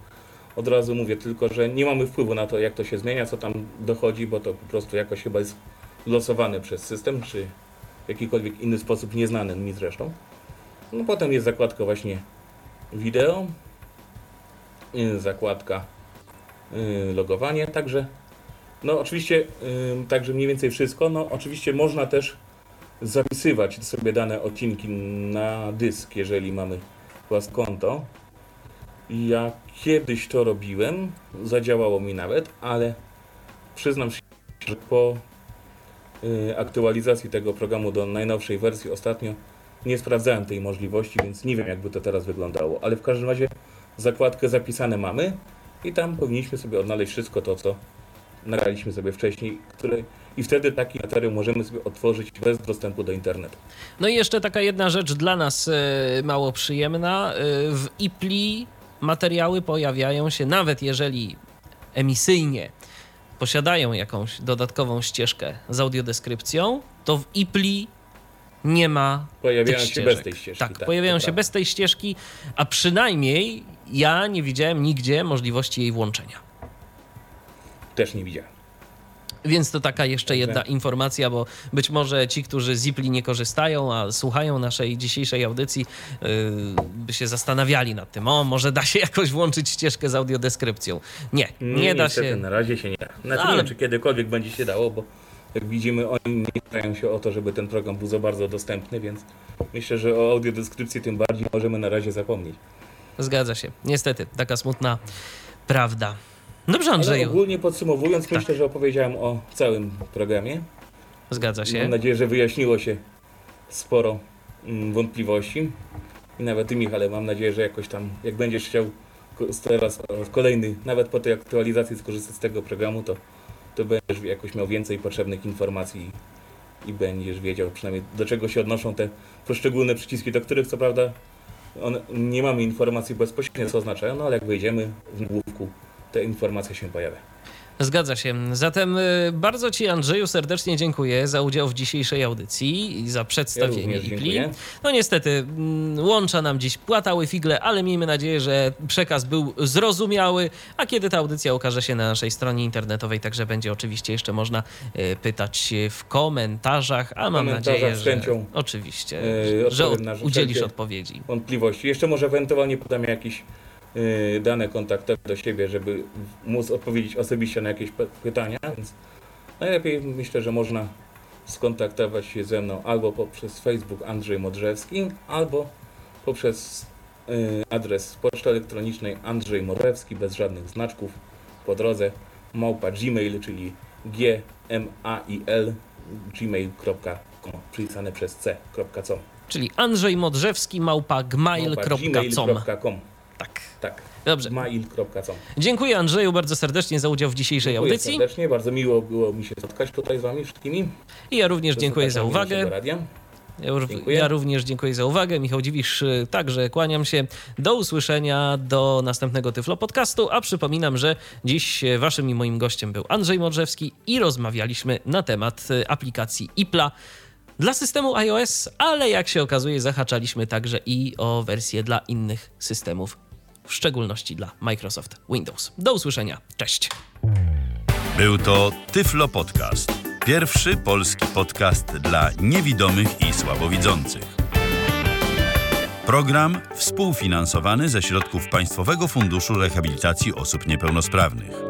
Od razu mówię tylko, że nie mamy wpływu na to, jak to się zmienia, co tam dochodzi, bo to po prostu jakoś chyba jest losowane przez system, czy w jakikolwiek inny sposób, nieznany mi zresztą. No potem jest zakładka właśnie wideo, y, zakładka y, logowanie, także no oczywiście, y, także mniej więcej wszystko. No oczywiście można też zapisywać sobie dane odcinki na dysk, jeżeli mamy własne konto. Ja kiedyś to robiłem, zadziałało mi nawet, ale przyznam się, że po y, aktualizacji tego programu do najnowszej wersji ostatnio nie sprawdzałem tej możliwości, więc nie wiem jakby to teraz wyglądało, ale w każdym razie zakładkę zapisane mamy i tam powinniśmy sobie odnaleźć wszystko to, co nagraliśmy sobie wcześniej, które i wtedy taki materiał możemy sobie otworzyć bez dostępu do internetu.
No i jeszcze taka jedna rzecz dla nas e, mało przyjemna. E, w IPLI materiały pojawiają się, nawet jeżeli emisyjnie posiadają jakąś dodatkową ścieżkę z audiodeskrypcją, to w IPLI nie ma
Pojawiają się
ścieżek.
bez tej ścieżki.
Tak, pojawiają
to
się
prawda.
bez tej ścieżki, a przynajmniej ja nie widziałem nigdzie możliwości jej włączenia.
Też nie widziałem.
Więc to taka jeszcze jedna informacja, bo być może ci, którzy z Zipli nie korzystają, a słuchają naszej dzisiejszej audycji, yy, by się zastanawiali nad tym. O, może da się jakoś włączyć ścieżkę z audiodeskrypcją. Nie, nie, da
niestety,
się.
Na razie się nie da. Znaczy,
Ale-
Nie wiem, czy kiedykolwiek będzie się dało, bo jak widzimy, oni nie starają się o to, żeby ten program był za bardzo dostępny, więc myślę, że o audiodeskrypcji tym bardziej możemy na razie zapomnieć.
Zgadza się. Niestety, taka smutna prawda. Dobrze,
Ale
Andrzeju.
ogólnie podsumowując,
Tak.
myślę, że opowiedziałem o całym programie.
Zgadza się.
Mam nadzieję, że wyjaśniło się sporo mm, wątpliwości. I nawet ty, Michale, mam nadzieję, że jakoś tam, jak będziesz chciał teraz kolejny, nawet po tej aktualizacji skorzystać z tego programu, to, to będziesz jakoś miał więcej potrzebnych informacji i, będziesz wiedział przynajmniej do czego się odnoszą te poszczególne przyciski, do których co prawda one, nie mamy informacji bezpośrednio co oznaczają, no ale jak wejdziemy w nagłówku, te informacje się pojawia.
Zgadza się. Zatem y, bardzo Ci, Andrzeju, serdecznie dziękuję za udział w dzisiejszej audycji i za
Ja
przedstawienie
również
IPLI. No niestety, mm, łącza nam dziś płatały figle, ale miejmy nadzieję, że przekaz był zrozumiały, a kiedy ta audycja ukaże się na naszej stronie internetowej, także będzie oczywiście jeszcze można y, pytać w komentarzach, a mam
komentarzach
nadzieję,
z
że oczywiście,
y,
że udzielisz odpowiedzi.
wątpliwości. Jeszcze może ewentualnie podam jakieś y, dane kontaktowe do siebie, żeby móc odpowiedzieć osobiście na jakieś pytania, więc najlepiej myślę, że można skontaktować się ze mną albo poprzez Facebook Andrzej Modrzewski, albo poprzez y, adres poczty elektronicznej Andrzej Modrzewski bez żadnych znaczków po drodze małpa gmail, czyli gmail gmail.com pisane przez c.com
Czyli Andrzej Modrzewski, małpa gmail.com. Tak,
tak,
dobrze.
gmail.com
Dziękuję Andrzeju bardzo serdecznie za udział w dzisiejszej
Dziękuję
audycji.
serdecznie, bardzo miło było mi się spotkać tutaj z wami wszystkimi.
I ja również dziękuję za uwagę. Ja,
Dziękuję.
ja również dziękuję za uwagę. Michał Dziwisz y, także kłaniam się. Do usłyszenia do następnego Tyflo Podcastu, a przypominam, że dziś y, waszym i moim gościem był Andrzej Modrzewski i rozmawialiśmy na temat y, aplikacji IPLA dla systemu iOS, ale jak się okazuje zahaczaliśmy także i o wersję dla innych systemów, w szczególności dla Microsoft Windows. Do usłyszenia. Cześć.
Był to Tyflo Podcast. Pierwszy polski podcast dla niewidomych i słabowidzących. Program współfinansowany ze środków Państwowego Funduszu Rehabilitacji Osób Niepełnosprawnych.